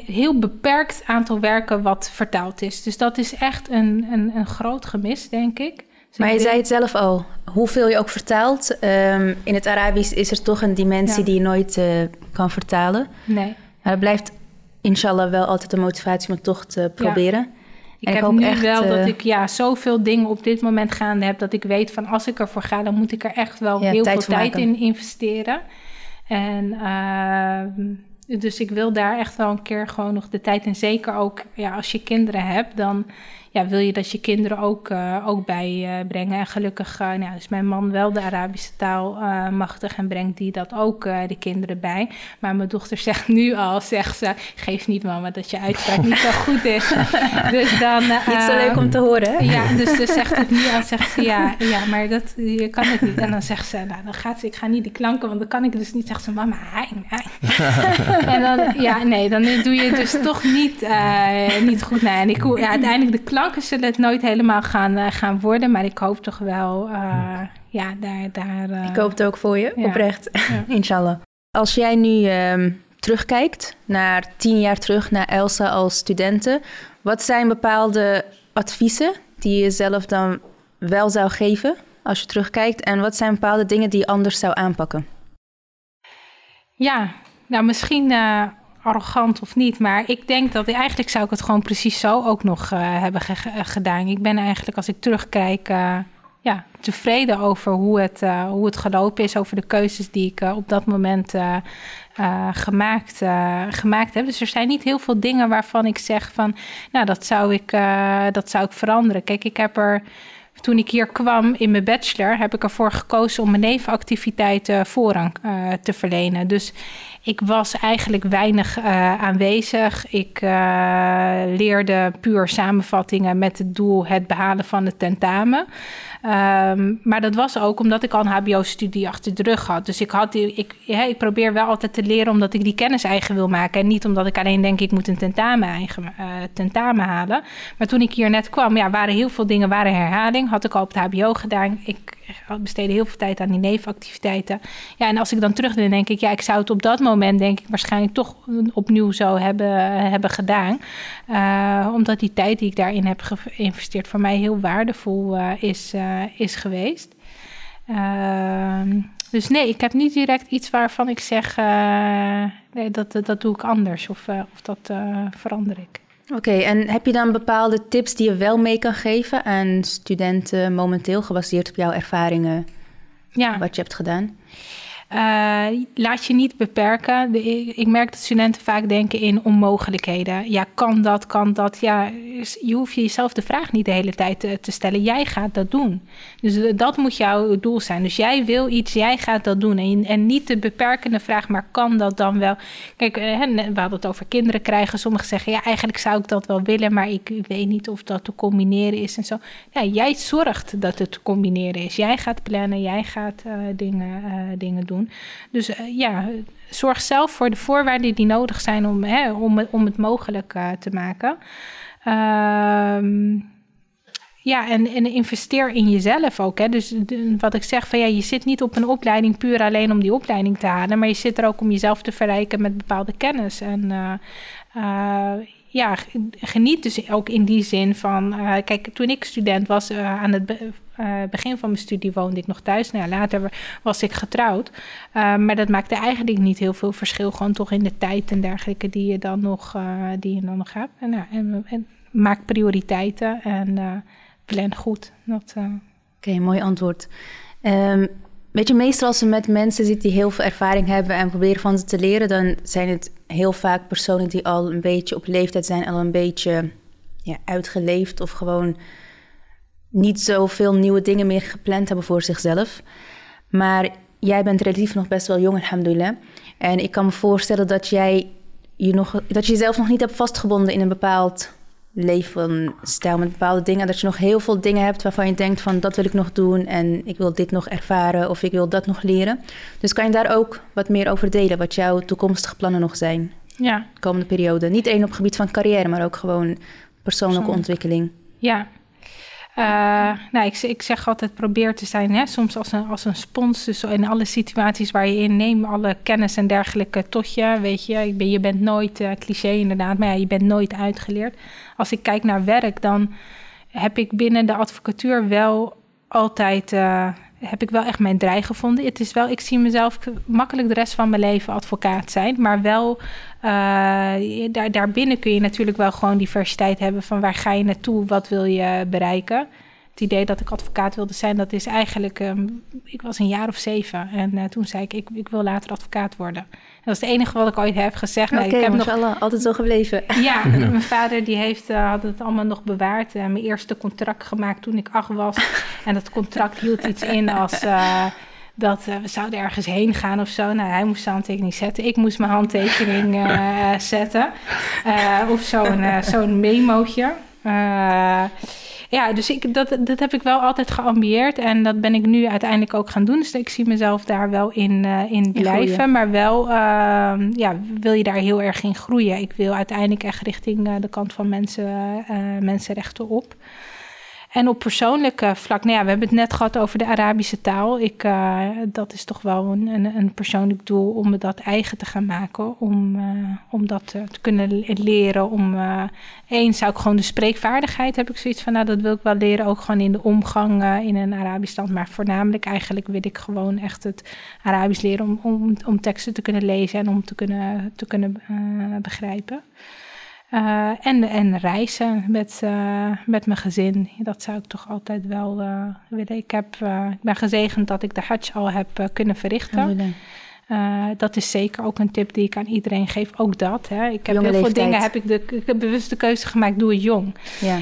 Speaker 3: heel beperkt aantal werken wat vertaald is. Dus dat is echt een, een, een groot gemis, denk ik.
Speaker 1: Maar je zei het zelf al, hoeveel je ook vertaalt, um, in het Arabisch is er toch een dimensie die je nooit uh, kan vertalen.
Speaker 3: Nee.
Speaker 1: Maar het blijft inshallah wel altijd een motivatie om het toch te proberen. Ja.
Speaker 3: Ik, heb nu echt, wel dat eh, ik ja, zoveel dingen op dit moment gaande heb... dat ik weet van als ik ervoor ga... dan moet ik er echt wel heel veel tijd in investeren. En uh, dus ik wil daar echt wel een keer gewoon nog de tijd. En zeker ook ja, als je kinderen hebt, dan ja, wil je dat je kinderen ook, uh, ook bijbrengen. Uh, en gelukkig uh, nou, is mijn man wel de Arabische taal uh, machtig en brengt die dat ook de kinderen bij. Maar mijn dochter zegt nu al, zegt ze, geef niet mama dat je uitspraak niet zo goed is. dus dan...
Speaker 1: niet zo leuk om te horen.
Speaker 3: Ja, dus ze zegt het nu al, zegt ze ja, ja, maar dat, je kan het niet. En dan zegt ze, nou dan gaat ze, ik ga niet die klanken, want dan kan ik dus niet. Zegt ze, mama, hein, hein. en dan, ja, nee, dan doe je dus toch niet, niet goed. Nee, en ik, ja, uiteindelijk de klanken zullen het nooit helemaal gaan, uh, gaan worden. Maar ik hoop toch wel, uh, ja, daar... daar uh,
Speaker 1: ik hoop het ook voor je, ja. oprecht. Ja. Inshallah. Als jij nu um, terugkijkt naar tien jaar terug, naar Elsa als studenten. Wat zijn bepaalde adviezen die je zelf dan wel zou geven als je terugkijkt? En wat zijn bepaalde dingen die je anders zou aanpakken?
Speaker 3: Ja, nou misschien arrogant of niet. Maar ik denk dat eigenlijk zou ik het gewoon precies zo ook nog uh, hebben ge gedaan. Ik ben eigenlijk, als ik terugkijk, uh, ja, tevreden over hoe het, uh, hoe het gelopen is. Over de keuzes die ik op dat moment gemaakt, gemaakt heb. Dus er zijn niet heel veel dingen waarvan ik zeg van, nou, dat zou ik, dat zou ik veranderen. Kijk, ik heb er toen ik hier kwam in mijn bachelor, heb ik ervoor gekozen om mijn nevenactiviteiten voorrang uh, te verlenen. Dus ik was eigenlijk weinig uh, aanwezig. Ik uh, leerde puur samenvattingen met het doel het behalen van het tentamen. Um, maar dat was ook omdat ik al een HBO-studie achter de rug had. Dus ik, had die, ik, ja, ik probeer wel altijd te leren omdat ik die kennis eigen wil maken. En niet omdat ik alleen denk ik moet een tentamen, eigen, uh, tentamen halen. Maar toen ik hier net kwam, ja, waren heel veel dingen waren herhaling. Had ik al op het HBO gedaan. Ik besteedde heel veel tijd aan die nevenactiviteiten. Ja, en als ik dan terugdenk, denk ik, ja, ik zou het op dat moment, denk ik, waarschijnlijk toch opnieuw zo hebben, hebben gedaan. Uh, omdat die tijd die ik daarin heb geïnvesteerd voor mij heel waardevol uh, is, is geweest. Ehm, dus nee, ik heb niet direct iets waarvan ik zeg, nee, dat, dat doe ik anders of, of dat verander ik.
Speaker 1: Oké, en heb je dan bepaalde tips die je wel mee kan geven aan studenten momenteel, gebaseerd op jouw ervaringen, ja. wat je hebt gedaan?
Speaker 3: Uh, laat je niet beperken. Ik merk dat studenten vaak denken in onmogelijkheden. Ja, kan dat, kan dat? Ja, je hoeft jezelf de vraag niet de hele tijd te, te stellen. Jij gaat dat doen. Dus dat moet jouw doel zijn. Dus jij wil iets, jij gaat dat doen. En, en niet de beperkende vraag, maar kan dat dan wel? Kijk, eh, we hadden het over kinderen krijgen. Sommigen zeggen, ja, eigenlijk zou ik dat wel willen, maar ik weet niet of dat te combineren is en zo. Ja, jij zorgt dat het te combineren is. Jij gaat plannen, jij gaat dingen, dingen doen. Dus uh, ja, zorg zelf voor de voorwaarden die nodig zijn om, hè, om, om het mogelijk uh, te maken. Uh, ja, en, en, investeer in jezelf ook. Hè. Dus wat ik zeg, van ja, je zit niet op een opleiding puur alleen om die opleiding te halen, maar je zit er ook om jezelf te verrijken met bepaalde kennis. En uh, ja, geniet dus ook in die zin van. Uh, kijk, toen ik student was, uh, aan het be uh, begin van mijn studie woonde ik nog thuis. Nou later was ik getrouwd. maar dat maakte eigenlijk niet heel veel verschil. Gewoon toch in de tijd en dergelijke die je dan nog, die je dan nog hebt. En, nou, en, maak prioriteiten en plan goed. Oké,
Speaker 1: mooi antwoord. Um, Weet je, meestal als ze met mensen zit die heel veel ervaring hebben en proberen van ze te leren, dan zijn het heel vaak personen die al een beetje op leeftijd zijn, al een beetje ja, uitgeleefd of gewoon niet zoveel nieuwe dingen meer gepland hebben voor zichzelf. Maar jij bent relatief nog best wel jong, alhamdulillah. En ik kan me voorstellen dat jij je nog, dat je jezelf nog niet hebt vastgebonden in een bepaald levensstijl met bepaalde dingen. Dat je nog heel veel dingen hebt waarvan je denkt van dat wil ik nog doen en ik wil dit nog ervaren of ik wil dat nog leren. Dus kan je daar ook wat meer over delen, wat jouw toekomstige plannen nog zijn?
Speaker 3: Ja.
Speaker 1: De komende periode. Niet alleen op het gebied van carrière, maar ook gewoon persoonlijke ontwikkeling.
Speaker 3: Ja, uh, nou, ik, ik, zeg altijd probeer te zijn, hè, soms als een, als een spons. Dus in alle situaties waar je in neem alle kennis en dergelijke tot je. Weet je, ben, je bent nooit, uh, cliché inderdaad, maar ja, je bent nooit uitgeleerd. Als ik kijk naar werk, dan heb ik binnen de advocatuur wel altijd... Uh, heb ik wel echt mijn draai gevonden. Het is wel, ik zie mezelf makkelijk de rest van mijn leven advocaat zijn, maar wel uh, daar, daarbinnen kun je natuurlijk wel gewoon diversiteit hebben van waar ga je naartoe, wat wil je bereiken. Het idee dat ik advocaat wilde zijn, dat is eigenlijk, um, ik was een jaar of zeven en uh, toen zei ik, ik, ik wil later advocaat worden. Dat is het enige wat ik ooit heb gezegd.
Speaker 1: Oké, ik heb nog altijd zo gebleven.
Speaker 3: Ja, mijn vader die heeft, uh, had het allemaal nog bewaard. Uh, mijn eerste contract gemaakt toen ik acht was. en dat contract hield iets in als... Uh, dat we zouden ergens heen gaan of zo. Nou, hij moest zijn handtekening zetten. Ik moest mijn handtekening zetten. of zo'n zo'n memootje. Ja, dus ik, dat, dat heb ik wel altijd geambieerd. En dat ben ik nu uiteindelijk ook gaan doen. Dus ik zie mezelf daar wel in, uh, in blijven. maar wel, uh, ja, wil je daar heel erg in groeien. Ik wil uiteindelijk echt richting uh, de kant van mensen, eh, mensenrechten op. En op persoonlijk vlak, nou ja, we hebben het net gehad over de Arabische taal. Ik, uh, dat is toch wel een, een, een, persoonlijk doel om me dat eigen te gaan maken. Om, uh, om dat te, te kunnen leren. Om, uh, zou ik gewoon de spreekvaardigheid, heb ik zoiets van, nou dat wil ik wel leren. Ook gewoon in de omgang in een Arabisch land. Maar voornamelijk eigenlijk wil ik gewoon echt het Arabisch leren om, om, om teksten te kunnen lezen en om te kunnen, te kunnen begrijpen. Uh, en, en reizen met, uh, met mijn gezin. Dat zou ik toch altijd wel uh, willen. Ik, heb, ik ben gezegend dat ik de Hajj al heb kunnen verrichten. dat is zeker ook een tip die ik aan iedereen geef. Ook dat. Hè. Ik heb
Speaker 1: Jonge
Speaker 3: heel
Speaker 1: leeftijd.
Speaker 3: veel dingen. Heb ik, de, ik heb bewust de keuze gemaakt. Doe het jong.
Speaker 1: Ja.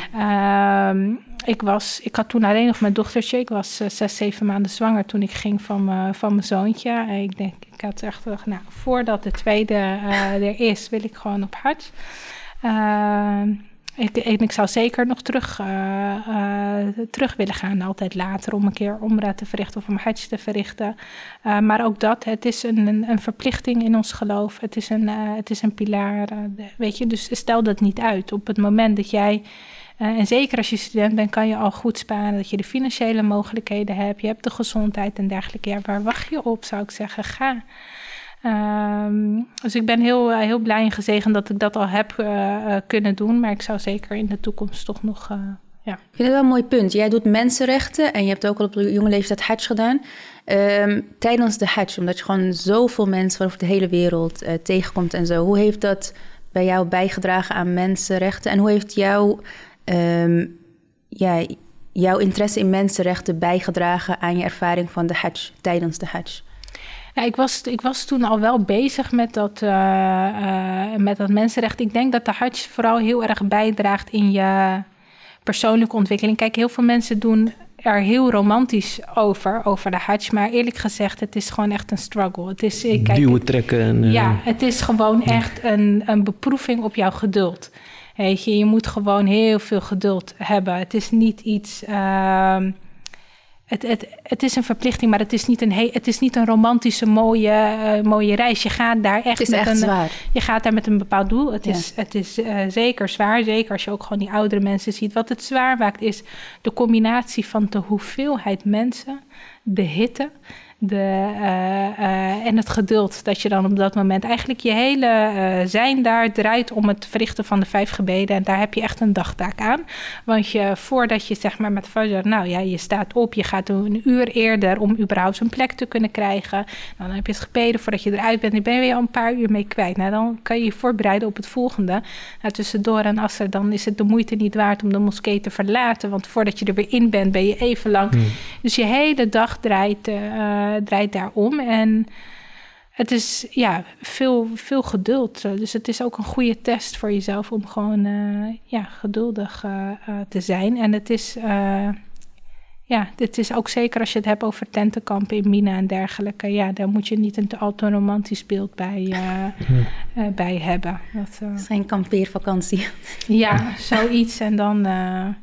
Speaker 3: Ehm, ik, was, ik had toen alleen nog mijn dochtertje. Ik was zes, zeven maanden zwanger toen ik ging van, van mijn zoontje. Ik denk, ik had echt gedacht, nou, voordat de tweede er is, wil ik gewoon op Hajj. Uh, ik, ik, zou zeker nog terug, uh, uh, terug willen gaan, altijd later, om een keer omra te verrichten of een hajj te verrichten. Uh, maar ook dat, het is een, een, een, verplichting in ons geloof. Het is een, het is een pilaar, weet je. Dus stel dat niet uit. Op het moment dat jij, en zeker als je student bent, kan je al goed sparen. Dat je de financiële mogelijkheden hebt, je hebt de gezondheid en dergelijke. Ja, waar wacht je op, zou ik zeggen, ga. Um, dus ik ben heel, uh, heel blij en gezegend dat ik dat al heb uh, kunnen doen. Maar ik zou zeker in de toekomst toch nog. Ja. Ik
Speaker 1: vind het wel een mooi punt. Jij doet mensenrechten en je hebt ook al op jonge leeftijd Hajj gedaan. Um, tijdens de Hajj, omdat je gewoon zoveel mensen over de hele wereld tegenkomt en zo. Hoe heeft dat bij jou bijgedragen aan mensenrechten? En hoe heeft jou, um, ja, jouw interesse in mensenrechten bijgedragen aan je ervaring van de Hajj tijdens de Hajj?
Speaker 3: Ja, ik, was, ik was toen al wel bezig met dat, uh, uh, met dat mensenrecht. Ik denk dat de Hajj vooral heel erg bijdraagt in je persoonlijke ontwikkeling. Kijk, heel veel mensen doen er heel romantisch over, over de Hajj. Maar eerlijk gezegd, het is gewoon echt een struggle. Het is, kijk,
Speaker 2: Duwen, trekken. En, uh,
Speaker 3: ja, het is gewoon echt een, een beproeving op jouw geduld. Weet je, je moet gewoon heel veel geduld hebben. Het is niet iets... Uh, het, het, het is een verplichting, maar het is niet een, he, het is niet een romantische, mooie, uh, mooie reis. Je gaat daar echt, met
Speaker 1: echt
Speaker 3: een.
Speaker 1: Zwaar.
Speaker 3: Je gaat daar met een bepaald doel. Het
Speaker 1: Ja.
Speaker 3: is, het is uh, zeker zwaar. Zeker als je ook gewoon die oudere mensen ziet. Wat het zwaar maakt, is de combinatie van de hoeveelheid mensen, de hitte. De, uh, en het geduld dat je dan op dat moment eigenlijk je hele zijn daar draait om het verrichten van de vijf gebeden. En daar heb je echt een dagtaak aan. Want je, voordat je zeg maar met Fajr, nou ja, je staat op, je gaat een uur eerder om überhaupt een plek te kunnen krijgen. Dan heb je het gebeden voordat je eruit bent. Dan ben je al een paar uur mee kwijt. Nou, dan kan je je voorbereiden op het volgende. Nou, tussendoor en Asser, dan is het de moeite niet waard om de moskee te verlaten. Want voordat je er weer in bent, ben je even lang.
Speaker 2: Hmm.
Speaker 3: Dus je hele dag draait, uh, draait daarom. En het is ja, veel, veel geduld. Dus het is ook een goede test voor jezelf om gewoon uh, ja, geduldig uh, te zijn. En het is, uh, ja, dit is ook zeker als je het hebt over tentenkampen in Mina en dergelijke. Ja, daar moet je niet een te al te romantisch beeld bij,
Speaker 2: Hmm.
Speaker 3: bij hebben. Dat,
Speaker 1: Het is geen kampeervakantie.
Speaker 3: Ja, zoiets en dan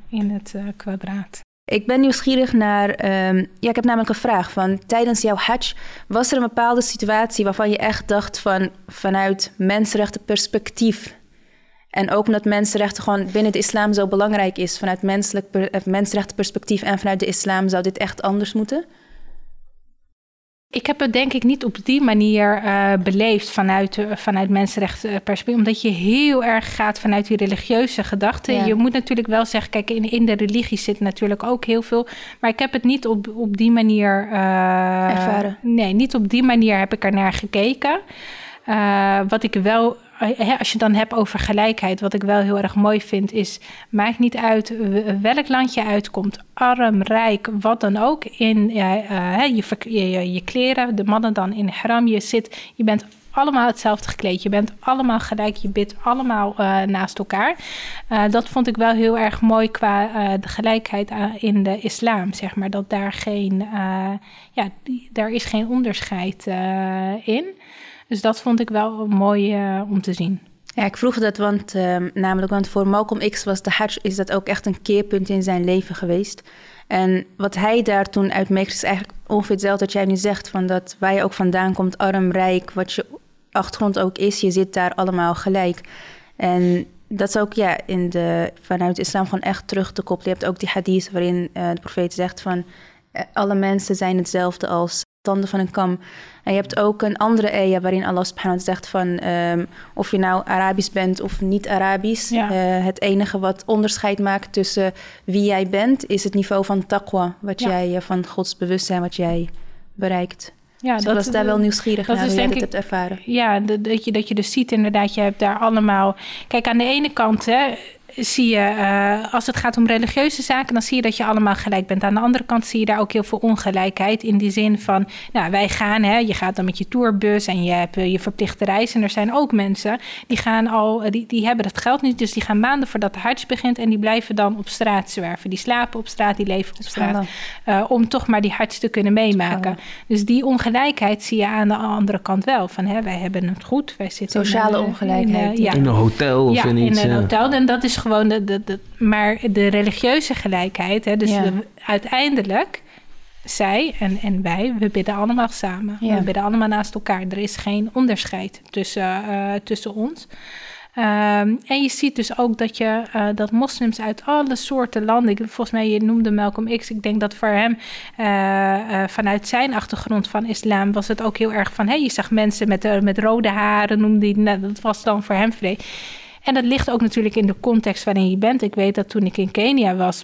Speaker 3: in het kwadraat.
Speaker 1: Ik ben nieuwsgierig naar. Um, ja, ik heb namelijk een vraag van tijdens jouw Hajj was er een bepaalde situatie waarvan je echt dacht van vanuit mensenrechten perspectief en ook omdat mensenrechten gewoon binnen de islam zo belangrijk is vanuit menselijk per, mensenrechten perspectief en vanuit de islam zou dit echt anders moeten?
Speaker 3: Ik heb het denk ik niet op die manier uh, beleefd vanuit, uh, vanuit mensenrechtenperspectief. Omdat je heel erg gaat vanuit die religieuze gedachten. Ja. Je moet natuurlijk wel zeggen, kijk, in, in de religie zit natuurlijk ook heel veel. Maar ik heb het niet op, op die manier... Uh,
Speaker 1: Ervaren?
Speaker 3: Nee, niet op die manier heb ik er naar gekeken. Uh, wat ik wel als je dan hebt over gelijkheid, wat ik wel heel erg mooi vind, is: maakt niet uit welk land je uitkomt, arm, rijk, wat dan ook. In uh, uh, je, je, je, kleren, de mannen dan in haram, je zit, je bent allemaal hetzelfde gekleed. Je bent allemaal gelijk, je bidt allemaal naast elkaar. Dat vond ik wel heel erg mooi qua de gelijkheid in de islam, zeg maar. Dat daar geen, ja, daar is geen onderscheid in. Dus dat vond ik wel mooi om te zien.
Speaker 1: Ja, ik vroeg dat, want uh, namelijk, want voor Malcolm X was de Hajj is dat ook echt een keerpunt in zijn leven geweest. En wat hij daar toen uit meekreeg is eigenlijk ongeveer hetzelfde wat jij nu zegt, van dat waar je ook vandaan komt, arm, rijk, wat je achtergrond ook is, je zit daar allemaal gelijk. En dat is ook ja, in de, vanuit de islam gewoon echt terug te koppelen. Je hebt ook die hadith waarin uh, de profeet zegt van uh, alle mensen zijn hetzelfde als tanden van een kam. En je hebt ook een andere aya waarin Allah subhanahu wa zegt van um, of je nou Arabisch bent of niet Arabisch. Ja. Uh, het enige wat onderscheid maakt tussen wie jij bent is het niveau van taqwa, wat ja. jij van Gods bewustzijn wat jij bereikt. Ja, dus dat was daar wel nieuwsgierig dat naar is, hoe jij dat hebt ervaren.
Speaker 3: Ja, dat, je, dat je dus ziet inderdaad, je hebt daar allemaal... Kijk, aan de ene kant hè, zie je, uh, als het gaat om religieuze zaken, dan zie je dat je allemaal gelijk bent. Aan de andere kant zie je daar ook heel veel ongelijkheid. In die zin van, nou, wij gaan, hè, je gaat dan met je tourbus en je hebt uh, je verplichte reis. En er zijn ook mensen die gaan al, uh, die, die hebben dat geld niet. Dus die gaan maanden voordat de hajj begint en die blijven dan op straat zwerven. Die slapen op straat, die leven op straat. om toch maar die hajj te kunnen meemaken. Dus die ongelijkheid zie je aan de andere kant wel. Van, hè, wij hebben het goed, wij zitten...
Speaker 1: Sociale in, ongelijkheid.
Speaker 2: In, ja. in een hotel of
Speaker 3: ja,
Speaker 2: in iets.
Speaker 3: in een hotel. En dat is gewoon de, de, de, maar de religieuze gelijkheid, hè, dus de, uiteindelijk, zij en, en wij, we bidden allemaal samen. Ja. We bidden allemaal naast elkaar. Er is geen onderscheid tussen, uh, tussen ons. Um, en je ziet dus ook dat, je, uh, dat moslims uit alle soorten landen, ik, volgens mij je noemde Malcolm X, ik denk dat voor hem uh, uh, vanuit zijn achtergrond van islam was het ook heel erg van, hey, je zag mensen met, met rode haren, noemde hij, nou, dat was dan voor hem vrede. En dat ligt ook natuurlijk in de context waarin je bent. Ik weet dat toen ik in Kenia was,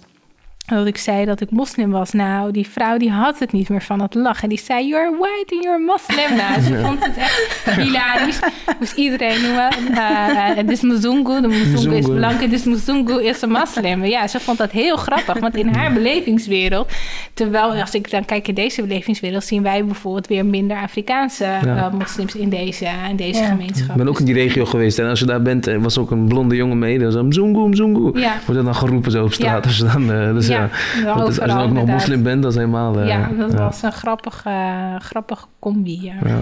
Speaker 3: dat ik zei dat ik moslim was. Nou, die vrouw die had het niet meer van het lachen. Die zei, you're white and you're Muslim. Nou, ze vond het echt hilarisch. Moest iedereen noemen. Uh, uh, is Muzungu. De Muzungu is blank en dus Muzungu is een moslim. Ja, ze vond dat heel grappig. Want in haar belevingswereld... Terwijl, als ik dan kijk in deze belevingswereld... zien wij bijvoorbeeld weer minder Afrikaanse uh, moslims in deze, in deze ja. gemeenschap.
Speaker 2: Ik ben ook in die regio geweest. En als je daar bent, was ook een blonde jongen mee. Dat was Mzungu, Mzungu. Ja. Wordt dan geroepen zo op straat. Ja. Als je dan... dus ja. Ja, als je ook nog moslim bent, dat is helemaal...
Speaker 3: Uh, ja, dat was een grappige, grappige combi. Ja,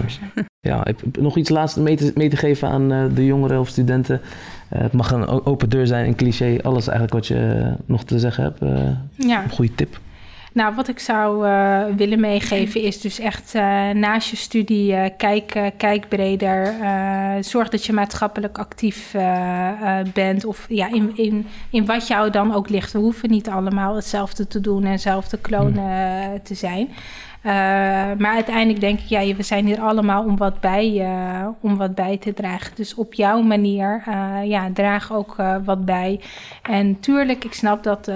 Speaker 2: ja. heb nog iets laatst mee te, mee te geven aan uh, de jongeren of studenten. Uh, het mag een open deur zijn, een cliché. Alles eigenlijk wat je nog te zeggen hebt. ja. Een goede tip.
Speaker 3: Nou, wat ik zou uh, willen meegeven is dus echt uh, naast je studie uh, kijk, kijk breder. zorg dat je maatschappelijk actief bent of ja, in, in, in wat jou dan ook ligt. We hoeven niet allemaal hetzelfde te doen en hetzelfde klonen te zijn. Uh, maar uiteindelijk denk ik, ja, we zijn hier allemaal om wat bij, uh, om wat bij te dragen. Dus op jouw manier, uh, ja, draag ook wat bij. En tuurlijk, ik snap dat,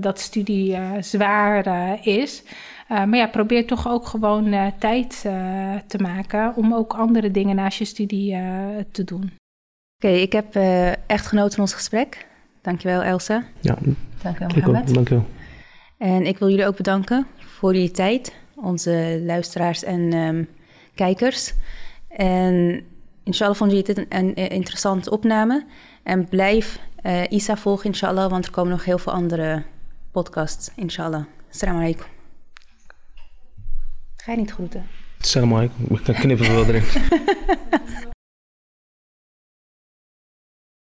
Speaker 3: dat studie zwaar is. maar ja, probeer toch ook gewoon tijd te maken om ook andere dingen naast je studie te doen.
Speaker 1: Oké, okay, ik heb echt genoten van ons gesprek. Dankjewel, Elsa.
Speaker 2: Ja,
Speaker 1: dankjewel,
Speaker 2: Mohammed. Dankjewel.
Speaker 1: En ik wil jullie ook bedanken voor jullie tijd onze luisteraars en um, kijkers. En inshallah vonden jullie dit een, een, interessante opname. En blijf uh, Isa volgen, inshallah, want er komen nog heel veel andere podcasts, inshallah. Assalamu alaikum. Ga je niet groeten?
Speaker 2: Assalamu alaikum. Ik kan knippen wel erin.